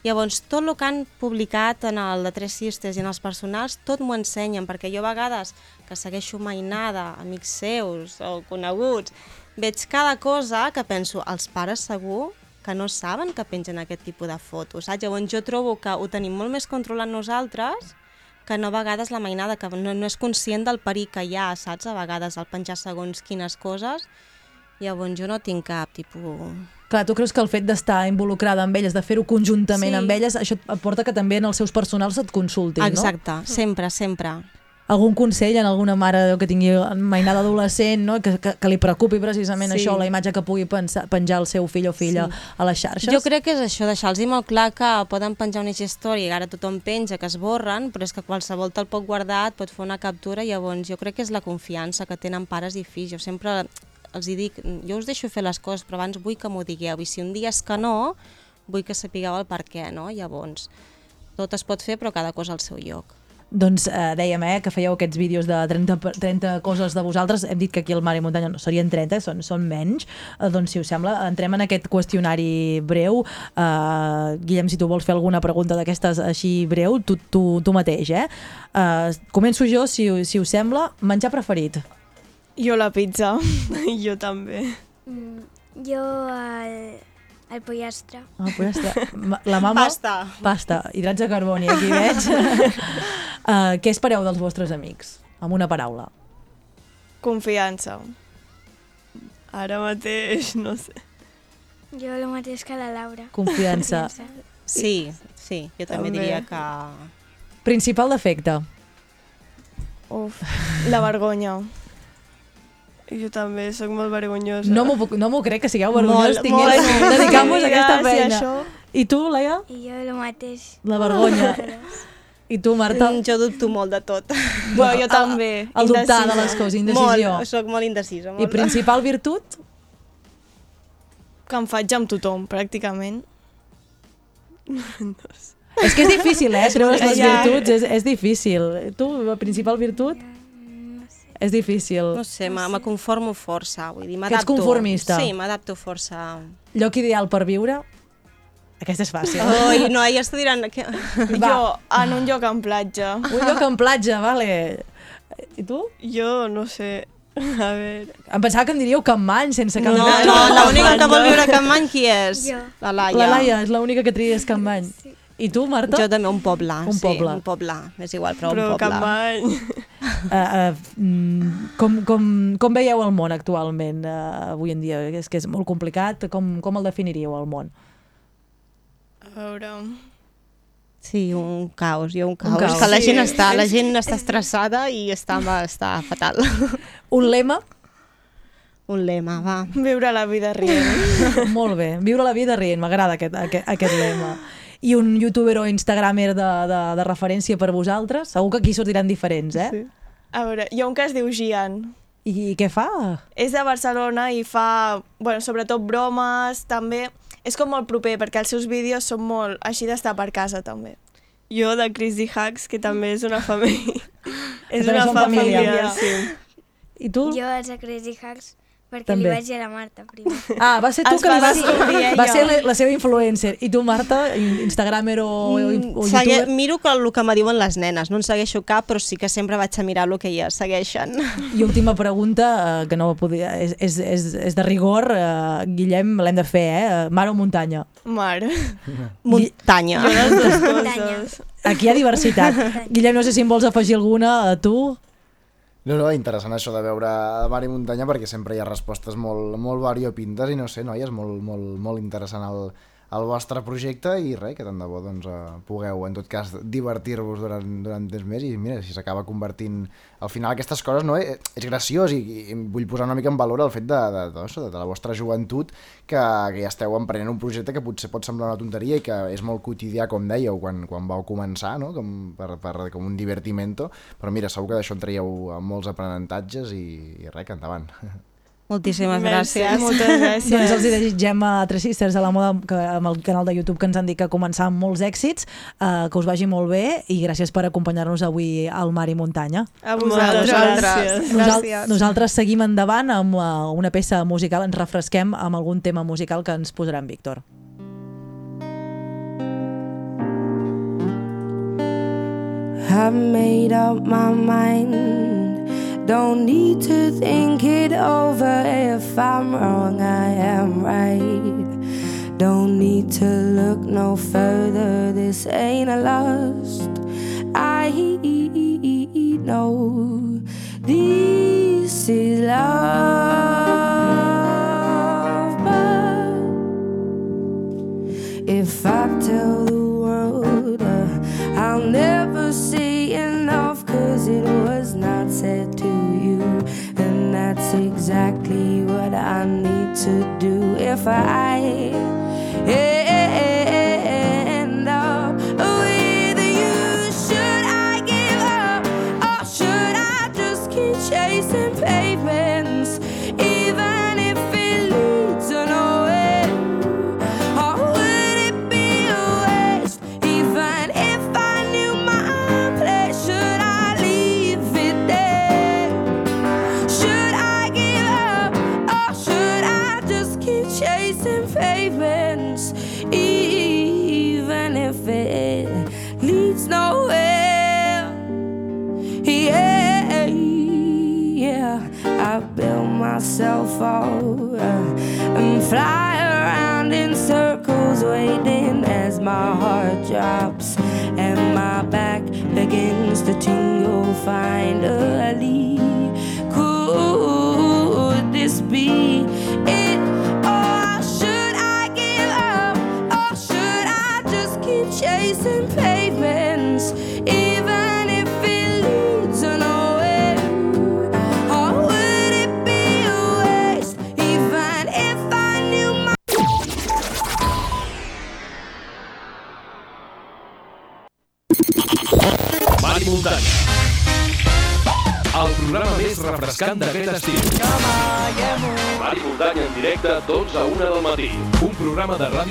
Llavors, tot el que han publicat en el de Tres Sisters i en els personals, tot m'ho ensenyen, perquè jo a vegades, que segueixo mainada, amics seus o coneguts, veig cada cosa que penso, els pares segur que no saben que pengen aquest tipus de fotos, saps? Llavors jo trobo que ho tenim molt més controlat nosaltres que no a vegades la mainada, que no, no és conscient del perill que hi ha, saps? A vegades al penjar segons quines coses, llavors jo no tinc cap tipus... Clar, tu creus que el fet d'estar involucrada amb elles, de fer-ho conjuntament Sí. amb elles, això et porta que també en els seus personals et consultin, no? Exacte, sempre, sempre. Algun consell en alguna mare que tingui mainada adolescent, no? que, que, que li preocupi precisament Sí. això, la imatge que pugui pensar, penjar el seu fill o filla Sí. a les xarxes? Jo crec que és això, deixar-los molt clar que poden penjar una història i ara tothom penja que es borren, però és que qualsevol te'l pot guardar, et pot fer una captura, i llavors jo crec que és la confiança que tenen pares i fills. Jo sempre els hi dic, jo us deixo fer les coses, però abans vull que m'ho digueu, i si un dia és que no, vull que sapigueu el per què, no? Llavors, tot es pot fer, però cada cosa al seu lloc. Doncs eh, dèiem eh, que fèieu aquests vídeos de 30, per- 30 coses de vosaltres. Hem dit que aquí al Mar i Muntanya no serien 30, són, són menys. Eh, doncs, si us sembla, entrem en aquest qüestionari breu. Eh, Guillem, si tu vols fer alguna pregunta d'aquestes així breu, tu, tu, tu mateix, eh? eh? Començo jo, si, si us sembla. Menjar preferit? Jo la pizza. jo també. Mm, jo el, el pollastre. Ah, està. Ma- La mama... Pasta. Pasta. Hidrats de carboni, aquí veig. uh, què espereu dels vostres amics? Amb una paraula. Confiança. Ara mateix, no sé. Jo el mateix que la Laura. Confiança. Sí, sí, jo també, També. diria que... Principal defecte? Uf, la vergonya. Jo també sóc molt vergonyosa. No m'ho no crec que sigueu vergonyosos. Molt, tingueu molt. dedicant-vos a aquesta Sí, feina. això. I tu, Laia? I jo el mateix. La vergonya. I tu, Marta? Mm, jo dubto molt de tot. Bueno, jo també, El dubtar de les coses, indecisió. Molt, soc molt indecisa. Molt. I principal virtut? Que em faig amb tothom, pràcticament. no sé. És que és difícil, eh? Treure's les virtuts, és, és difícil. Tu, la principal virtut? És difícil. No sé, me, me conformo força, vull dir, Que ets m'adapto. conformista. Sí, m'adapto força. Lloc ideal per viure? Aquesta és fàcil. Oi, no, ja està dirant... Que... Jo, en un lloc en platja. Un lloc en platja, vale. I tu? Jo, no sé, a veure... Em pensava que em diríeu Campmany, sense cap No, dubte. no, l'única que vol viure a Campmany qui és? Jo. La Laia. La Laia és l'única que tries Campmany. I tu, Marta? Jo també, un poble. Un sí, poble. un poble. És igual, però, Però un poble. Campany... Uh, uh, com, com, com veieu el món actualment, uh, avui en dia? És que és molt complicat. Com, com el definiríeu, el món? A veure... Sí, un caos, jo un caos. caos. Que la Sí, gent està, la gent està estressada i està, està fatal. Un lema? Un lema, va. Viure la vida rient. Molt bé. Viure la vida rient, m'agrada aquest, aquest, aquest lema. I un youtuber o instagramer de, de, de referència per vosaltres? Segur que aquí sortiran diferents, eh? Sí. A veure, hi ha un que es diu Gian. I, I què fa? És de Barcelona i fa, bueno, sobretot bromes, també... És com molt proper, perquè els seus vídeos són molt així d'estar per casa, també. Jo, de Crazy Hacks, que també és una família. és també una família. família, sí. I tu? Jo els de Crazy Hacks perquè També. li vaig dir a la Marta primer. Ah, va ser tu Es que li va vas... ella. Va ser la, la seva influencer. I tu, Marta, in- instagramer o, o, o Mm, Segue, youtuber? miro que el que me diuen les nenes, no en segueixo cap, però sí que sempre vaig a mirar el que elles segueixen. I última pregunta, eh, que no podia, és, és, és, és de rigor, eh, Guillem, l'hem de fer, eh? Mar o muntanya? Mar. Muntanya. Jo les dues coses. Aquí hi ha diversitat. Guillem, no sé si em vols afegir alguna, a tu? No, no, interessant això de veure mar i muntanya perquè sempre hi ha respostes molt, molt variopintes i no sé, noies, molt, molt, molt interessant el, el vostre projecte i res, que tant de bo doncs, eh, pugueu en tot cas divertir-vos durant, durant temps més i mira, si s'acaba convertint al final aquestes coses no, eh, és graciós i, i vull posar una mica en valor el fet de, de, de, de, de la vostra joventut que, que ja esteu emprenent un projecte que potser pot semblar una tonteria i que és molt quotidià com dèieu quan, quan vau començar no? com, per, per, com un divertimento però mira, segur que d'això en traieu molts aprenentatges i, i res, que endavant Moltíssimes Merci, gràcies. moltes gràcies. doncs els hi desitgem a Tres Sisters a la moda que, amb el canal de YouTube que ens han dit que començar amb molts èxits, eh, que us vagi molt bé i gràcies per acompanyar-nos avui al Mar i Muntanya. A vosaltres. Gràcies. Nosal Gràcies. nosaltres seguim endavant amb uh, una peça musical, ens refresquem amb algun tema musical que ens posarà en Víctor. I've made up my mind. Don't need to think it over. If I'm wrong, I am right. Don't need to look no further. This ain't a lust. I know this is love. But if I tell the world, uh, I'll never say enough, cause it was not said to you. And that's exactly what I need to do if I end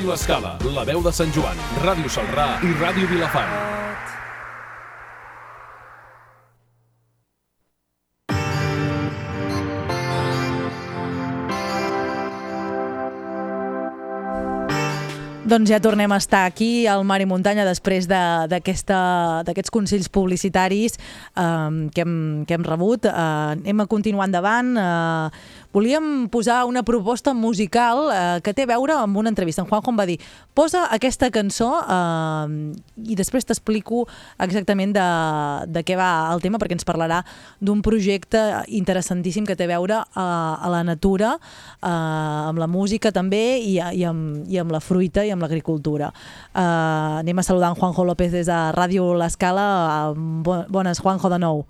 Ràdio Escala, La Veu de Sant Joan, Ràdio Salrà i Ràdio Vilafant. Doncs ja tornem a estar aquí al Mar i Muntanya després d'aquests consells publicitaris eh, que, hem, que hem rebut. Eh, anem a continuar endavant. Eh, volíem posar una proposta musical eh, que té a veure amb una entrevista. En Juanjo em va dir, posa aquesta cançó eh, i després t'explico exactament de, de què va el tema perquè ens parlarà d'un projecte interessantíssim que té a veure eh, a la natura, eh, amb la música també i, i, amb, i amb la fruita i amb l'agricultura. Uh, anem a saludar en Juanjo López des de Ràdio L'Escala. Bo- bones, Juanjo, de nou.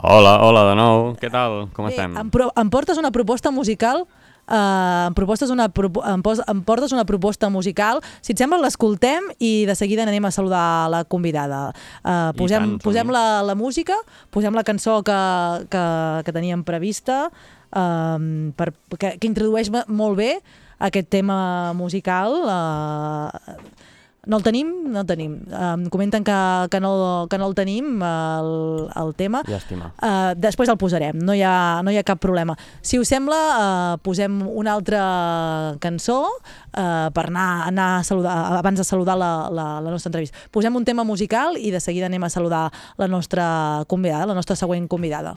Hola, hola de nou, què tal? Com estem? Em, pro em portes una proposta musical? Uh, em, propostes una, propo em, pos em portes una proposta musical? Si et sembla l'escoltem i de seguida anem a saludar la convidada. Uh, posem, tant, posem la, la música posem la cançó que, que, que teníem prevista um, per, que, que introdueix mo- molt bé aquest tema musical uh, no el tenim? No el tenim. Um, comenten que, que, no, que no el tenim, el, el tema. Llàstima. Uh, després el posarem, no hi, ha, no hi ha cap problema. Si us sembla, uh, posem una altra cançó uh, per anar, anar a saludar, abans de saludar la, la, la nostra entrevista. Posem un tema musical i de seguida anem a saludar la nostra convidada, la nostra següent convidada.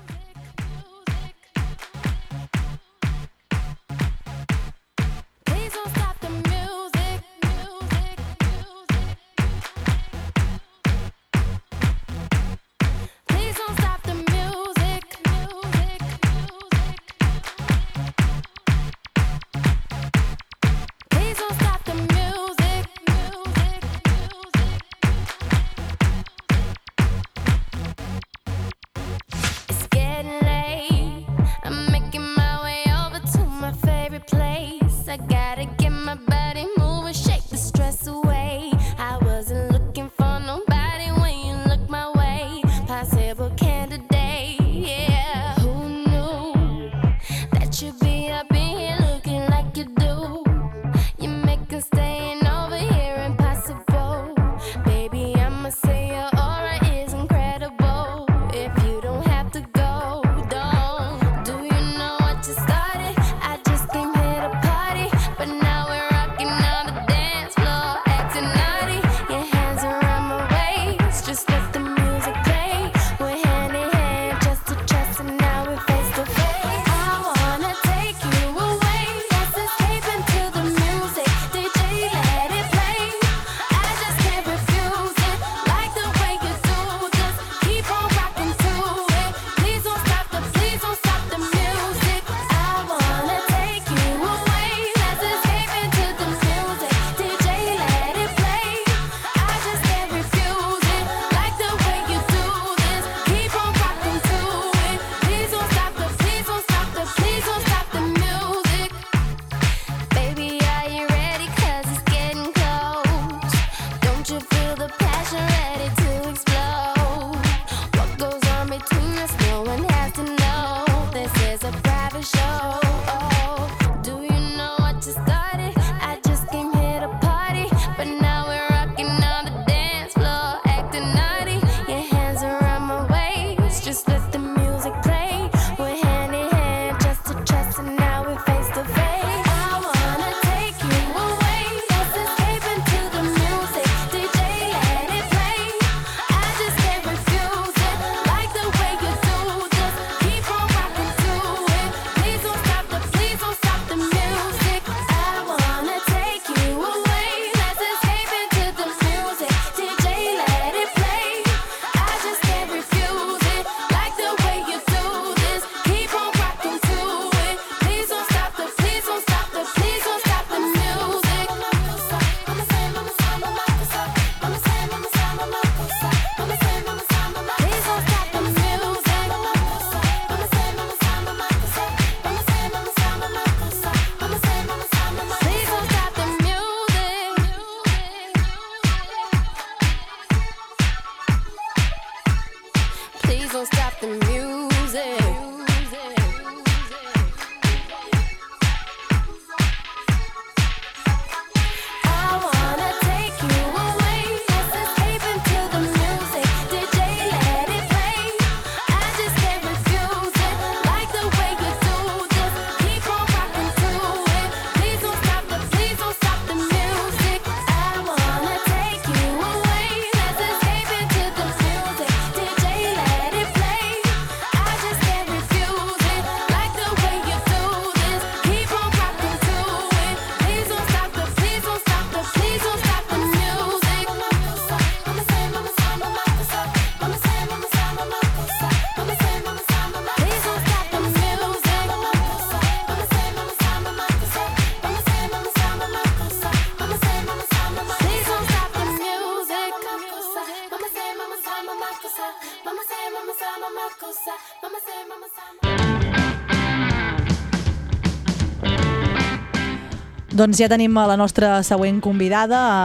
Doncs ja tenim la nostra següent convidada, a,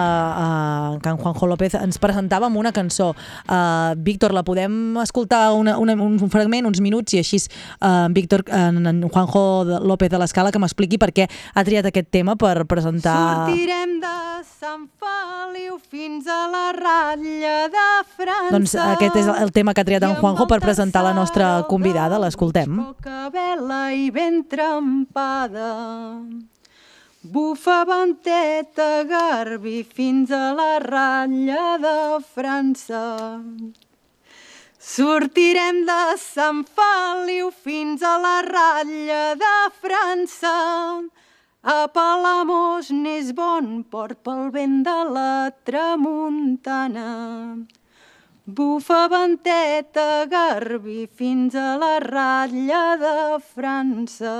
a, que en Juanjo López ens presentava amb una cançó. Uh, Víctor, la podem escoltar una, una, un fragment, uns minuts, i així uh, Víctor, en, en Juanjo López de l'Escala que m'expliqui per què ha triat aquest tema per presentar... Sortirem de Sant Feliu fins a la ratlla de França. Doncs aquest és el tema que ha triat en Juanjo per presentar la nostra convidada, l'escoltem. Poca vela i ben trempada. Bufa venteta garbi fins a la ratlla de França. Sortirem de Sant Feliu fins a la ratlla de França. A Palamós n'és bon port pel vent de la tramuntana. Bufa venteta garbi fins a la ratlla de França.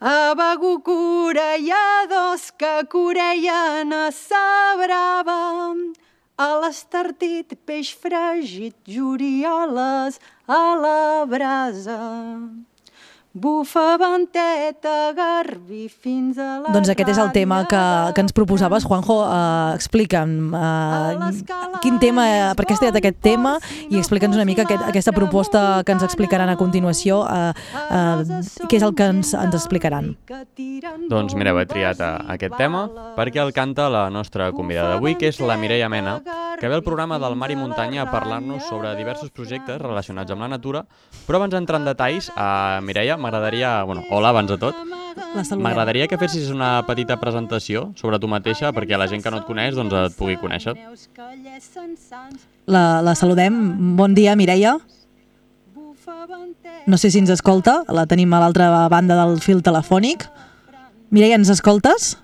A Begur corelladors que coreien a sa brava, a l'estartit peix fregit, jurioles a la brasa. Bufa venteta garbi fins a la Doncs aquest és el tema que, que ens proposaves, Juanjo. Uh, explica'm uh, quin tema, uh, per què has triat aquest tema i explica'ns una mica aquest, aquesta proposta que ens explicaran a continuació. Uh, uh, què és el que ens, ens explicaran? Doncs mireu, he triat eh, aquest tema perquè el canta la nostra convidada d'avui, que és la Mireia Mena, que ve al programa del Mar i Muntanya a parlar-nos sobre diversos projectes relacionats amb la natura, però abans d'entrar en detalls, uh, Mireia, m'agradaria... Bueno, hola, abans de tot. M'agradaria que fessis una petita presentació sobre tu mateixa perquè la gent que no et coneix doncs, et pugui conèixer. La, la saludem. Bon dia, Mireia. No sé si ens escolta, la tenim a l'altra banda del fil telefònic. Mireia, ens escoltes?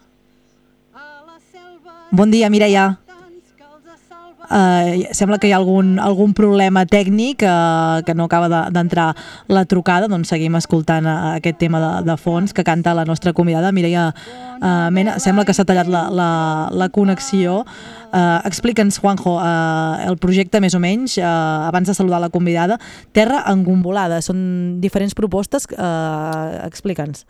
Bon dia, Mireia. Uh, sembla que hi ha algun, algun problema tècnic uh, que no acaba de- d'entrar la trucada, doncs seguim escoltant uh, aquest tema de, de fons que canta la nostra convidada, Mireia uh, Mena. Sembla que s'ha tallat la, la, la connexió. Uh, Explica'ns, Juanjo, uh, el projecte més o menys, uh, abans de saludar la convidada. Terra engombolada, són diferents propostes, uh, explica'ns.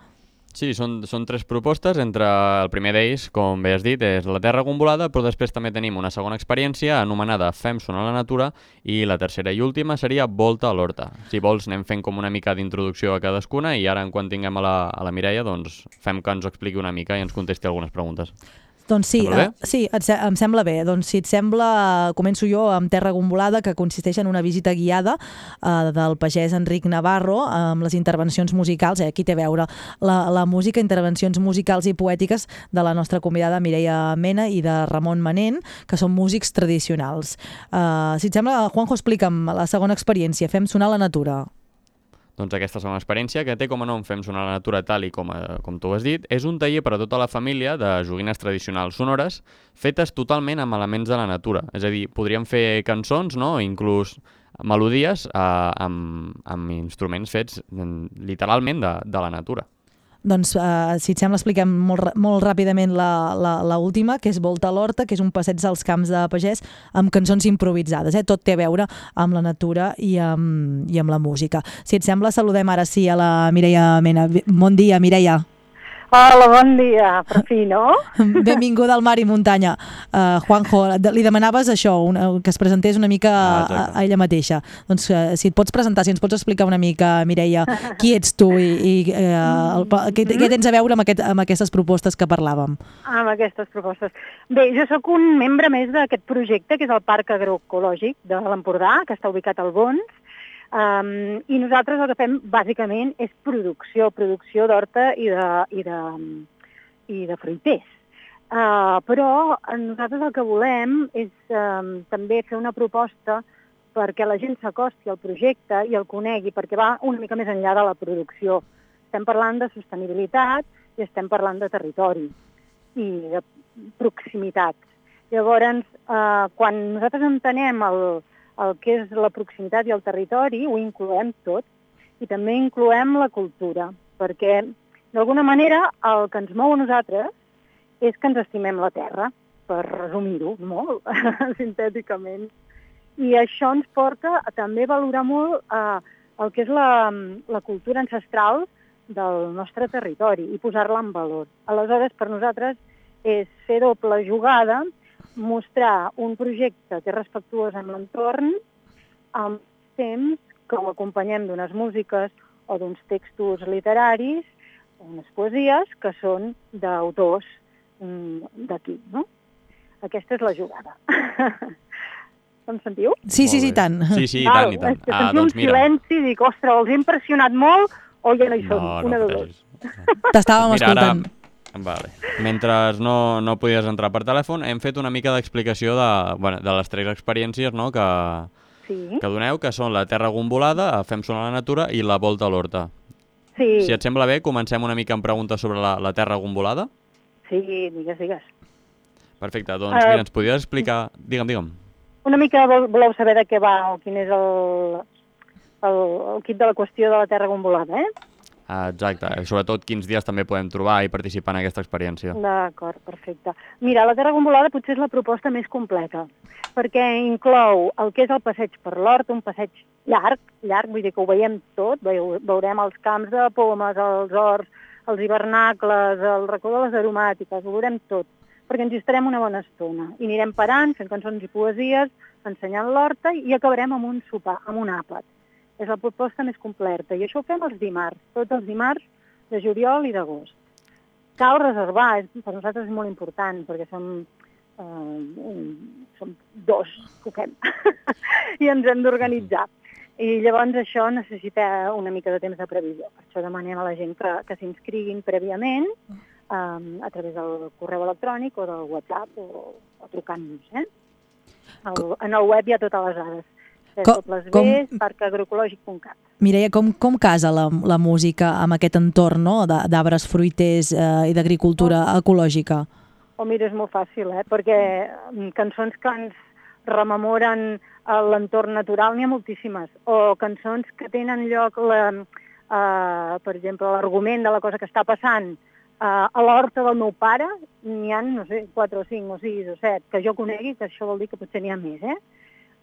Sí, són, són tres propostes, entre el primer d'ells, com bé has dit, és la Terra Gombolada, però després també tenim una segona experiència anomenada Fem sonar la natura i la tercera i última seria Volta a l'Horta. Si vols anem fent com una mica d'introducció a cadascuna i ara, en quan tinguem a la, a la Mireia, doncs fem que ens ho expliqui una mica i ens contesti algunes preguntes. Doncs sí, uh, sí et, em sembla bé. Doncs si et sembla, començo jo amb Terra Gombolada, que consisteix en una visita guiada uh, del pagès Enric Navarro amb les intervencions musicals, eh, aquí té a veure la, la música, intervencions musicals i poètiques de la nostra convidada Mireia Mena i de Ramon Manent, que són músics tradicionals. Uh, si et sembla, Juanjo, explica'm la segona experiència, Fem sonar la natura. Doncs aquesta segona experiència, que té com a nom Fem sonar la natura tal i com, a, com tu has dit, és un taller per a tota la família de joguines tradicionals sonores fetes totalment amb elements de la natura. És a dir, podríem fer cançons, no? inclús melodies eh, amb, amb instruments fets mm, literalment de, de la natura. Doncs, uh, si et sembla, expliquem molt, molt ràpidament la, la, la última, que és Volta a l'Horta, que és un passeig als camps de pagès amb cançons improvisades. Eh? Tot té a veure amb la natura i amb, i amb la música. Si et sembla, saludem ara sí a la Mireia Mena. Bon dia, Mireia. Hola, bon dia, per fi, no? Benvinguda al Mar i Muntanya. Uh, Juanjo, li demanaves això, una, que es presentés una mica Ah, a, a ella mateixa. Doncs uh, si et pots presentar, si ens pots explicar una mica, Mireia, qui ets tu i, i uh, el, què, què tens a veure amb, aquest, amb aquestes propostes que parlàvem? Amb aquestes propostes. Bé, jo sóc un membre més d'aquest projecte, que és el Parc Agroecològic de l'Empordà, que està ubicat al Bons, um, i nosaltres el que fem bàsicament és producció, producció d'horta i de, i de, i de fruiters. Uh, però nosaltres el que volem és um, també fer una proposta perquè la gent s'acosti al projecte i el conegui, perquè va una mica més enllà de la producció. Estem parlant de sostenibilitat i estem parlant de territori i de proximitat. Llavors, eh, quan nosaltres entenem el, el que és la proximitat i el territori, ho incloem tot i també incloem la cultura, perquè d'alguna manera el que ens mou a nosaltres és que ens estimem la terra, per resumir-ho molt sintèticament. I això ens porta a també valorar molt eh, el que és la, la cultura ancestral del nostre territori i posar-la en valor. Aleshores, per nosaltres és fer doble jugada, mostrar un projecte que és respectuós amb l'entorn, amb temps que ho acompanyem d'unes músiques o d'uns textos literaris, o unes poesies que són d'autors mm, d'aquí, no? Aquesta és la jugada. em sentiu? Sí, sí, sí, tant. Sí, sí, i tant, i tant. Ah, doncs un mira. silenci i dic, ostres, els he impressionat molt o ja no hi som? No, Una no de dos. T'estàvem Mira, ara- escoltant. Vale. Mentre no, no podies entrar per telèfon, hem fet una mica d'explicació de, bueno, de les tres experiències no, que, Sí. que doneu, que són la Terra Gombolada, Fem sonar la natura i la Volta a l'Horta. Sí, Si et sembla bé, comencem una mica amb preguntes sobre la, la Terra Gombolada. sí, digues, digues. Perfecte, doncs Eh, mira, ens podries explicar... Digue'm, digue'm. Una mica vol- voleu saber de què va o quin és el, el, el kit de la qüestió de la Terra Gombolada, eh? Ah, Exacte, sobretot quins dies també podem trobar i participar en aquesta experiència. D'acord, perfecte. Mira, la Terra Gombolada potser és la proposta més completa, perquè inclou el que és el passeig per l'hort, un passeig llarg, llarg, vull dir que ho veiem tot, veu, veurem els camps de pomes, els horts, els hivernacles, el racó de les aromàtiques, ho veurem tot, perquè ens hi estarem una bona estona. I anirem parant, fent cançons i poesies, ensenyant l'horta i acabarem amb un sopar, amb un àpat. És la proposta més completa. I això ho fem els dimarts, tots els dimarts de juliol i d'agost. Cal reservar, és, per nosaltres és molt important, perquè som, eh, som dos que ho fem i ens hem d'organitzar. I llavors això necessita una mica de temps de previsió. Per això demanem a la gent que, que s'inscriguin prèviament um, a través del correu electrònic o del WhatsApp o, o trucant-nos. Eh? En el web hi ha totes les dades. Com- com- www, parcagroecològic.cat. Mireia, com, com casa la, la música amb aquest entorn no? d'arbres fruiters eh, i d'agricultura ecològica? Oh, mira, és molt fàcil, eh? perquè mm, cançons que ens rememoren eh, l'entorn natural n'hi ha moltíssimes, o cançons que tenen lloc, la, eh, per exemple, l'argument de la cosa que està passant eh, a l'horta del meu pare, n'hi ha, no sé, 4 o 5 o 6 o 7 que jo conegui, que això vol dir que potser n'hi ha més, eh?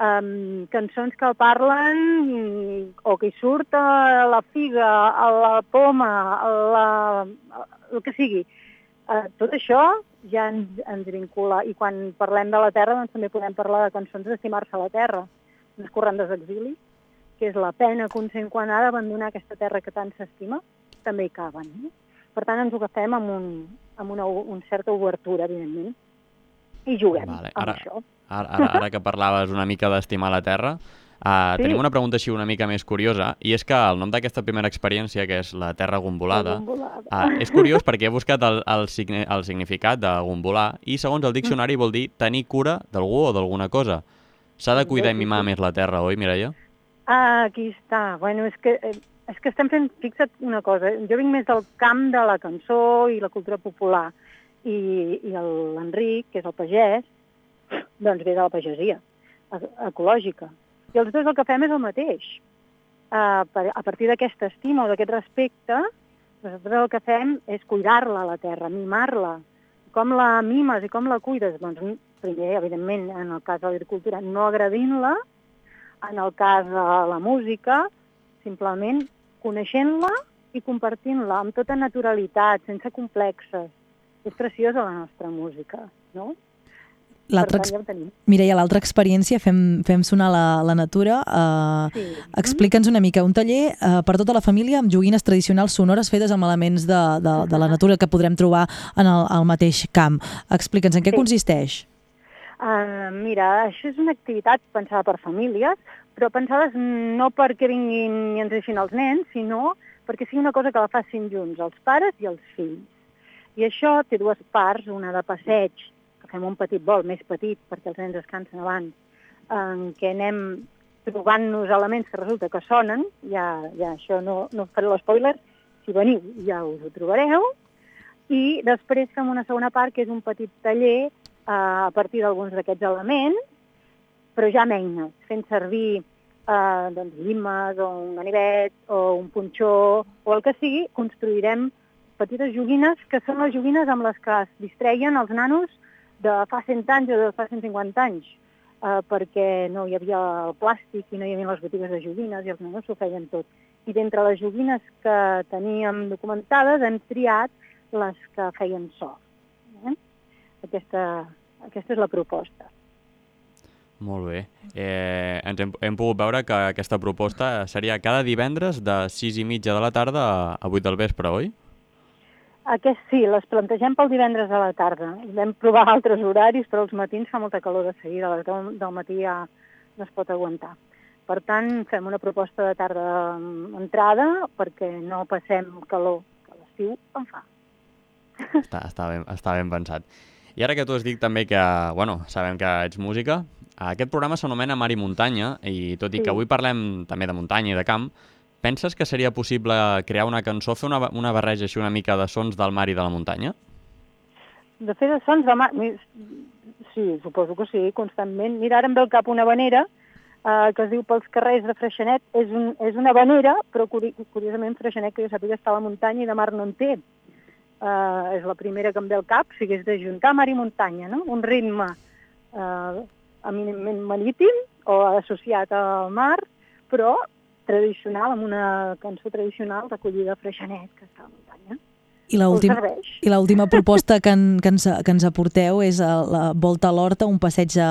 Um, cançons que parlen mm, o que hi surt a la figa, a la poma, a la, a, el que sigui. Uh, tot això ja ens, ens vincula i quan parlem de la terra doncs també podem parlar de cançons d'estimar-se la terra, unes corrandes d'exili, que és la pena que un sent quan ha d'abandonar aquesta terra que tant s'estima, també hi caben. No? Per tant, ens ho agafem amb, un, amb una, una certa obertura, evidentment, i juguem Vale, amb ara- això. Ara, ara, ara que parlaves una mica d'estimar la Terra, uh, Sí. tenim una pregunta així una mica més curiosa, i és que el nom d'aquesta primera experiència, que és la Terra Gombolada, La gombolada. uh, és curiós perquè he buscat el, el, signi, el significat de gombolar i segons el diccionari vol dir tenir cura d'algú o d'alguna cosa. S'ha de cuidar i mimar més la terra, oi, Mireia? Ah, aquí està. Bueno, és que, eh, és que estem fent, fixa't una cosa, jo vinc més del camp de la cançó i la cultura popular, i, i l'Enric, que és el pagès, doncs ve de la pagesia e- ecològica. I els dos el que fem és el mateix. Per, a partir d'aquesta estima o d'aquest respecte, nosaltres el que fem és cuidar-la, la terra, mimar-la. Com la mimes i com la cuides? Doncs primer, evidentment, en el cas de l'agricultura, no agredint-la, en el cas de la música, simplement coneixent-la i compartint-la amb tota naturalitat, sense complexes. És preciosa la nostra música, no? L'altra ja. Mireia, l'altra experiència, fem, fem sonar la, la natura. Uh, Sí. Explica'ns una mica, un taller uh, per tota la família amb joguines tradicionals sonores fetes amb elements de, de, de la natura que podrem trobar en el, el mateix camp. Explica'ns en què Sí. consisteix. Uh, mira, això és una activitat pensada per famílies, però pensades no perquè vinguin i ens deixin els nens, sinó perquè sigui una cosa que la facin junts, els pares i els fills. I això té dues parts, una de passeig, fem un petit vol més petit perquè els nens descansen abans, en què anem trobant-nos elements que resulta que sonen, ja, ja això no, no faré l'espoiler, si veniu ja us ho trobareu, i després fem una segona part que és un petit taller eh, a partir d'alguns d'aquests elements, però ja amb eines, fent servir eh, doncs, llimes o un ganivet o un punxó o el que sigui, construirem petites joguines que són les joguines amb les que es distreien els nanos de fa 100 anys o de fa 150 anys, eh, perquè no hi havia el plàstic i no hi havia les botigues de joguines i els nanos s'ho feien tot. i d'entre les joguines que teníem documentades hem triat les que feien so. Eh? Aquesta, aquesta és la proposta. Molt bé. Eh, ens hem, hem pogut veure que aquesta proposta seria cada divendres de 6 i mitja de la tarda a 8 del vespre, oi? Aquest sí, les plantegem pel divendres a la tarda. Vam provar altres horaris, però els matins fa molta calor de seguida, a les 10 del matí ja no es pot aguantar. Per tant, fem una proposta de tarda entrada perquè no passem calor, que l'estiu en fa. Està, està, ben, està ben pensat. I ara que tu has dit també que, bueno, sabem que ets música, aquest programa s'anomena Mar i Muntanya, i tot i Sí. que avui parlem també de muntanya i de camp, penses que seria possible crear una cançó, fer una, una barreja així una mica de sons del mar i de la muntanya? De fer de sons de mar... Sí, suposo que sí, constantment. Mira, ara em ve al cap una vanera eh, que es diu Pels carrers de Freixenet. És, un, és una vanera, però curi curiosament Freixenet, que jo sàpiga, està a la muntanya i de mar no en té. Eh, és la primera que em ve al cap, o sigui, és d'ajuntar mar i muntanya, no? Un ritme eh, eminentment marítim o associat al mar, però tradicional, amb una cançó tradicional recollida a Freixenet, que està a la muntanya. I l'última serveix. i l'última proposta que, en, que, ens, que ens aporteu és a la Volta a l'Horta, un passeig a,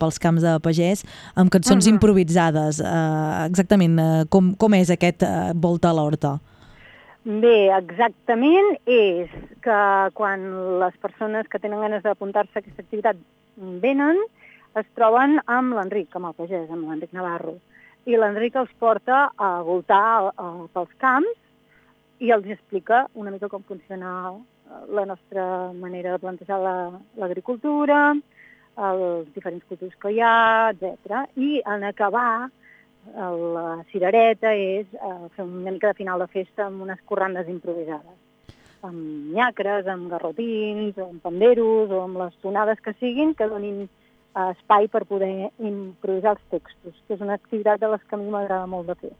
pels camps de pagès amb cançons Mhm. improvisades. Uh, exactament, uh, com, com és aquest uh, Volta a l'Horta? Bé, exactament és que quan les persones que tenen ganes d'apuntar-se a aquesta activitat venen, es troben amb l'Enric, amb el pagès, amb l'Enric Navarro. I l'Enric els porta a voltar pels camps i els explica una mica com funciona eh, la nostra manera de plantejar la- l'agricultura, els diferents cultius que hi ha, etc. I en acabar, la cirereta és eh, fer una mica de final de festa amb unes corrandes improvisades amb nyacres, amb garrotins, amb panderos o amb les tonades que siguin, que donin espai per poder improvisar els textos, que és una activitat de les que a mi m'agrada molt de fer.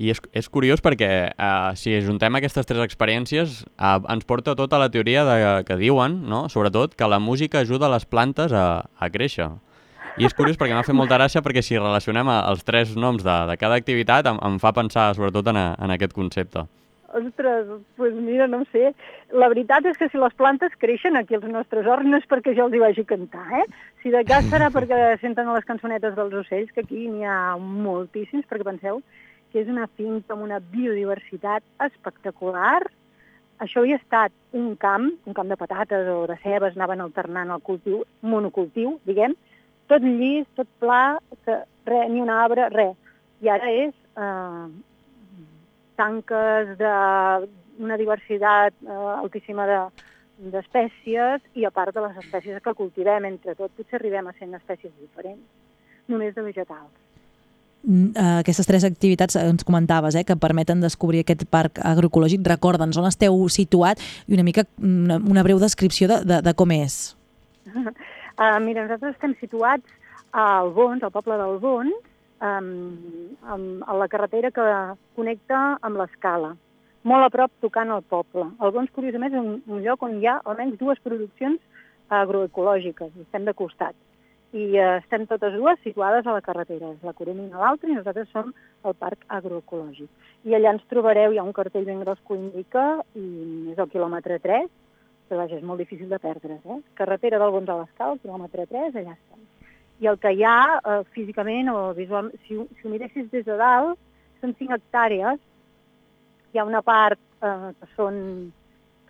I és, és curiós perquè uh, si ajuntem aquestes tres experiències uh, ens porta tota la teoria de, que diuen, no? sobretot, que la música ajuda les plantes a, a créixer. I és curiós perquè m'ha fet molta gràcia perquè si relacionem els tres noms de, de cada activitat em, em fa pensar sobretot en, a, en aquest concepte. Ostres, doncs mira, no sé. La veritat és que si les plantes creixen aquí als nostres horts no és perquè jo els hi vagi a cantar, eh? Si de cas serà perquè senten les cançonetes dels ocells, que aquí n'hi ha moltíssims, perquè penseu que és una finca amb una biodiversitat espectacular. Això havia estat un camp, un camp de patates o de cebes, anaven alternant el cultiu, monocultiu, diguem, tot llis, tot pla, que re, ni un arbre, res. I ara és eh, tanques d'una diversitat eh, altíssima de d'espècies i a part de les espècies que cultivem, entre tot potser arribem a 100 espècies diferents, només de vegetals. Mm, eh, Aquestes tres activitats eh, ens comentaves eh, que permeten descobrir aquest parc agroecològic. Recorda'ns on esteu situat i una mica mm, una, una breu descripció de, de, de com és. Uh, mira, nosaltres estem situats a Albons, al poble d'Albons, um, amb, a la carretera que connecta amb l'escala, molt a prop tocant el poble. Albons, curiosament, és un, un lloc on hi ha almenys dues produccions agroecològiques, estem de costat. I uh, estem totes dues situades a la carretera, és la Coromina l'altra i nosaltres som el parc agroecològic. I allà ens trobareu, hi ha un cartell ben gros que ho indica, i és el quilòmetre 3, que vaja, és molt difícil de perdre's, eh? Carretera del Bons a l'Escal, quilòmetre 3, allà estem. I el que hi ha eh, físicament o visualment, si, si ho miressis des de dalt, són 5 hectàrees. Hi ha una part eh, que són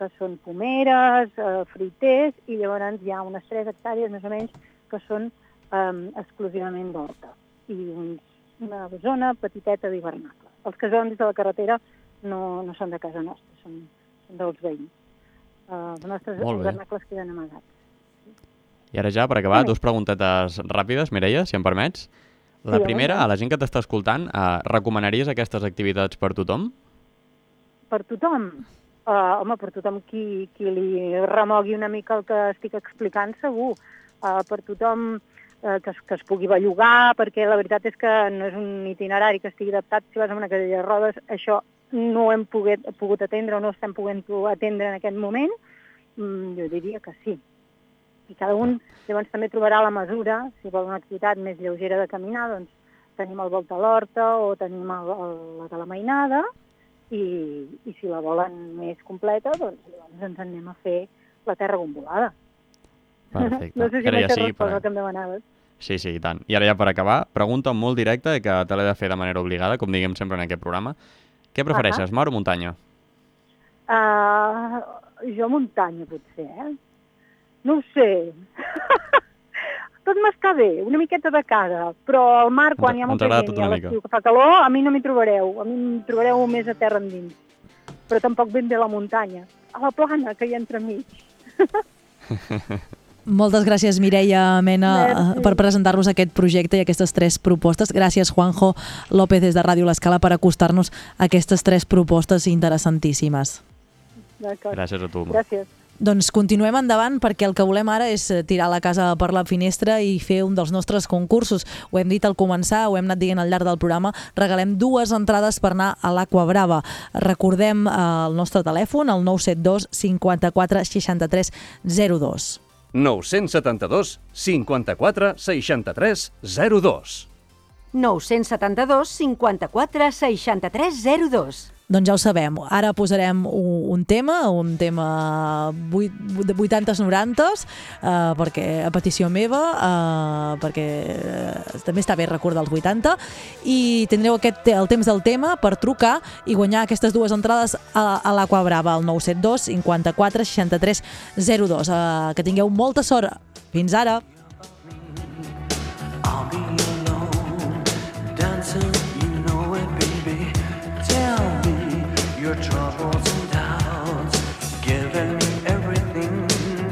que són pomeres, eh, fruiters, i llavors hi ha unes 3 hectàrees més o menys que són eh, exclusivament d'horta. I uns, una zona petiteta d'hivernacle. Els des de la carretera no, no són de casa nostra, són, són dels veïns. Uh, els nostres hivernacles queden amagats. I ara ja, per acabar, dues preguntetes ràpides, Mireia, si em permets. La primera, a la gent que t'està escoltant, eh, recomanaries aquestes activitats per tothom? Per tothom? Uh, home, per tothom qui, qui li remogui una mica el que estic explicant, segur. Uh, per tothom uh, que, es, que es pugui bellugar, perquè la veritat és que no és un itinerari que estigui adaptat. Si vas amb una cadira de rodes, això no ho hem pogut, pogut atendre o no estem podent atendre en aquest moment. Mm, jo diria que sí. I cada un llavors també trobarà la mesura, si vol una activitat més lleugera de caminar, doncs tenim el Volta a l'Horta o tenim el, el, la de la Mainada i, i si la volen més completa, doncs llavors ens en anem a fer la Terra Gombolada. Perfecte. No sé si m'he ja sí, però- que em demanaves. Sí, sí, i tant. I ara ja per acabar, pregunta molt directa que te l'he de fer de manera obligada, com diguem sempre en aquest programa. Què prefereixes, mar o muntanya? Uh, jo muntanya, potser, eh? No ho sé. Tot m'està bé, una miqueta de cada, però al mar, quan hi ha molta gent i a l'estiu que fa calor, a mi no m'hi trobareu. A mi em trobareu més a terra endins. Però tampoc ben bé a la muntanya. A la plana, que hi ha entremig. Moltes gràcies, Mireia Mena, Merci. per presentar-nos aquest projecte i aquestes tres propostes. Gràcies, Juanjo López, des de Ràdio L'Escala, per acostar-nos a aquestes tres propostes interessantíssimes. D'acord. Gràcies a tu. Gràcies. Doncs continuem endavant perquè el que volem ara és eh, tirar la casa per la finestra i fer un dels nostres concursos. Ho hem dit al començar, ho hem anat dient al llarg del programa, regalem dues entrades per anar a l'Aqua Brava. Recordem eh, el nostre telèfon, el 972 54 63 02. 972 54 63 02. 972 54 63 02. Doncs ja ho sabem, ara posarem un, un tema, un tema de 80s, 90s, eh, perquè a petició meva, eh, perquè eh, també està bé recordar els 80, i tindreu aquest, el temps del tema per trucar i guanyar aquestes dues entrades a, a l'Aqua Brava, al 972 54 63 02. Eh, que tingueu molta sort. Fins ara! I'll be your troubles and doubts, giving me everything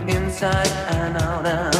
inside and out. And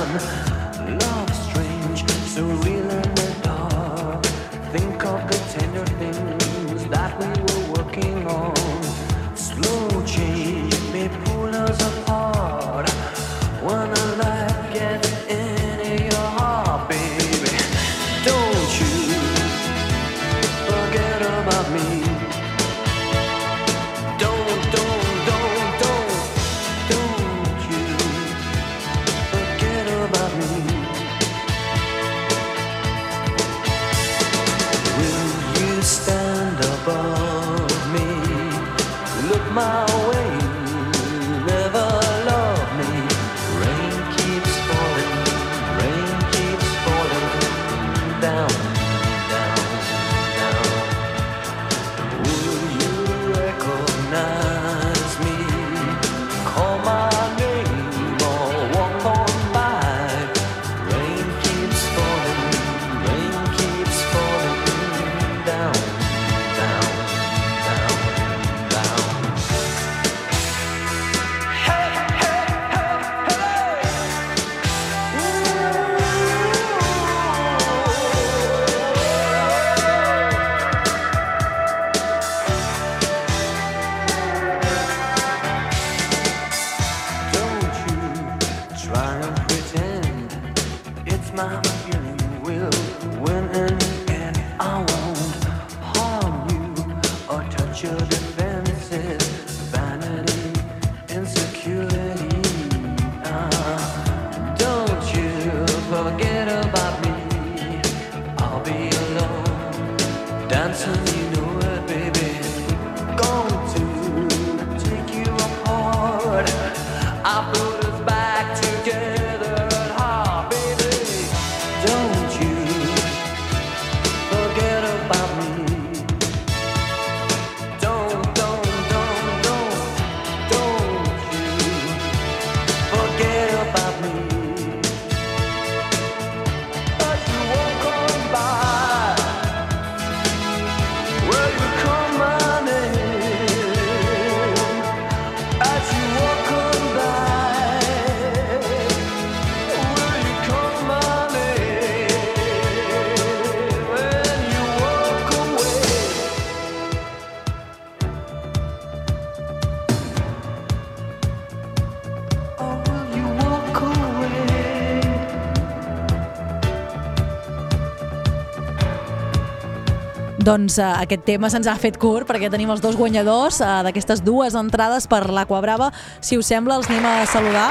Doncs uh, aquest tema se'ns ha fet curt perquè tenim els dos guanyadors uh, d'aquestes dues entrades per l'Aqua Brava. Si us sembla, els anem a saludar.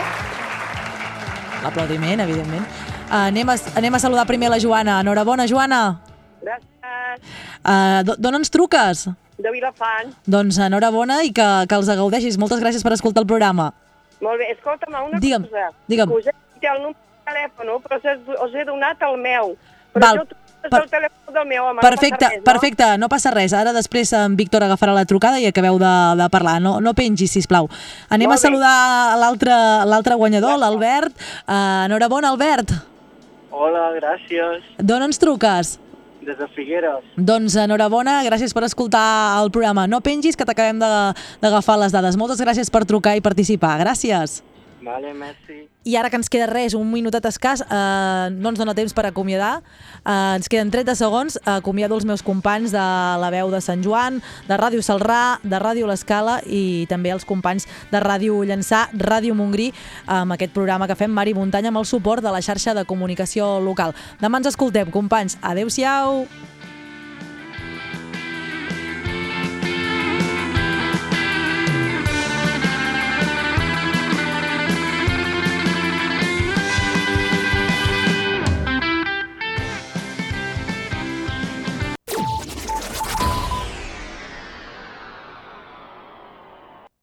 L'aplaudiment, evidentment. Uh, anem, a, anem a saludar primer la Joana. Enhorabona, Joana. Gràcies. Uh, D'on ens truques? De Vilafant. Doncs enhorabona i que, que els gaudeixis. Moltes gràcies per escoltar el programa. Molt bé, escolta'm, una Digue'm, cosa. digue'm. Us he dit el número de telèfon, però us he, us he donat el meu. Però Val. jo truco el telèfon del meu home. Perfecte, no passa res, perfecte, no passa res. Ara després en Víctor agafarà la trucada i acabeu de, de parlar. No, no pengis, sisplau. Anem Molt a saludar l'altre l'altre guanyador, l'Albert. Uh, enhorabona, Albert. Hola, gràcies. D'on ens truques? Des de Figueres. Doncs enhorabona, gràcies per escoltar el programa. No pengis, que t'acabem de- d'agafar les dades. Moltes gràcies per trucar i participar. Gràcies. Vale, merci. I ara que ens queda res, un minutet escàs, eh, no ens dona temps per acomiadar. Eh, ens queden 30 segons. Acomiado els meus companys de la veu de Sant Joan, de Ràdio Salrà, de Ràdio L'Escala i també els companys de Ràdio Llançà, Ràdio Montgrí, amb aquest programa que fem Mari Muntanya amb el suport de la xarxa de comunicació local. Demà ens escoltem, companys. Adéu-siau!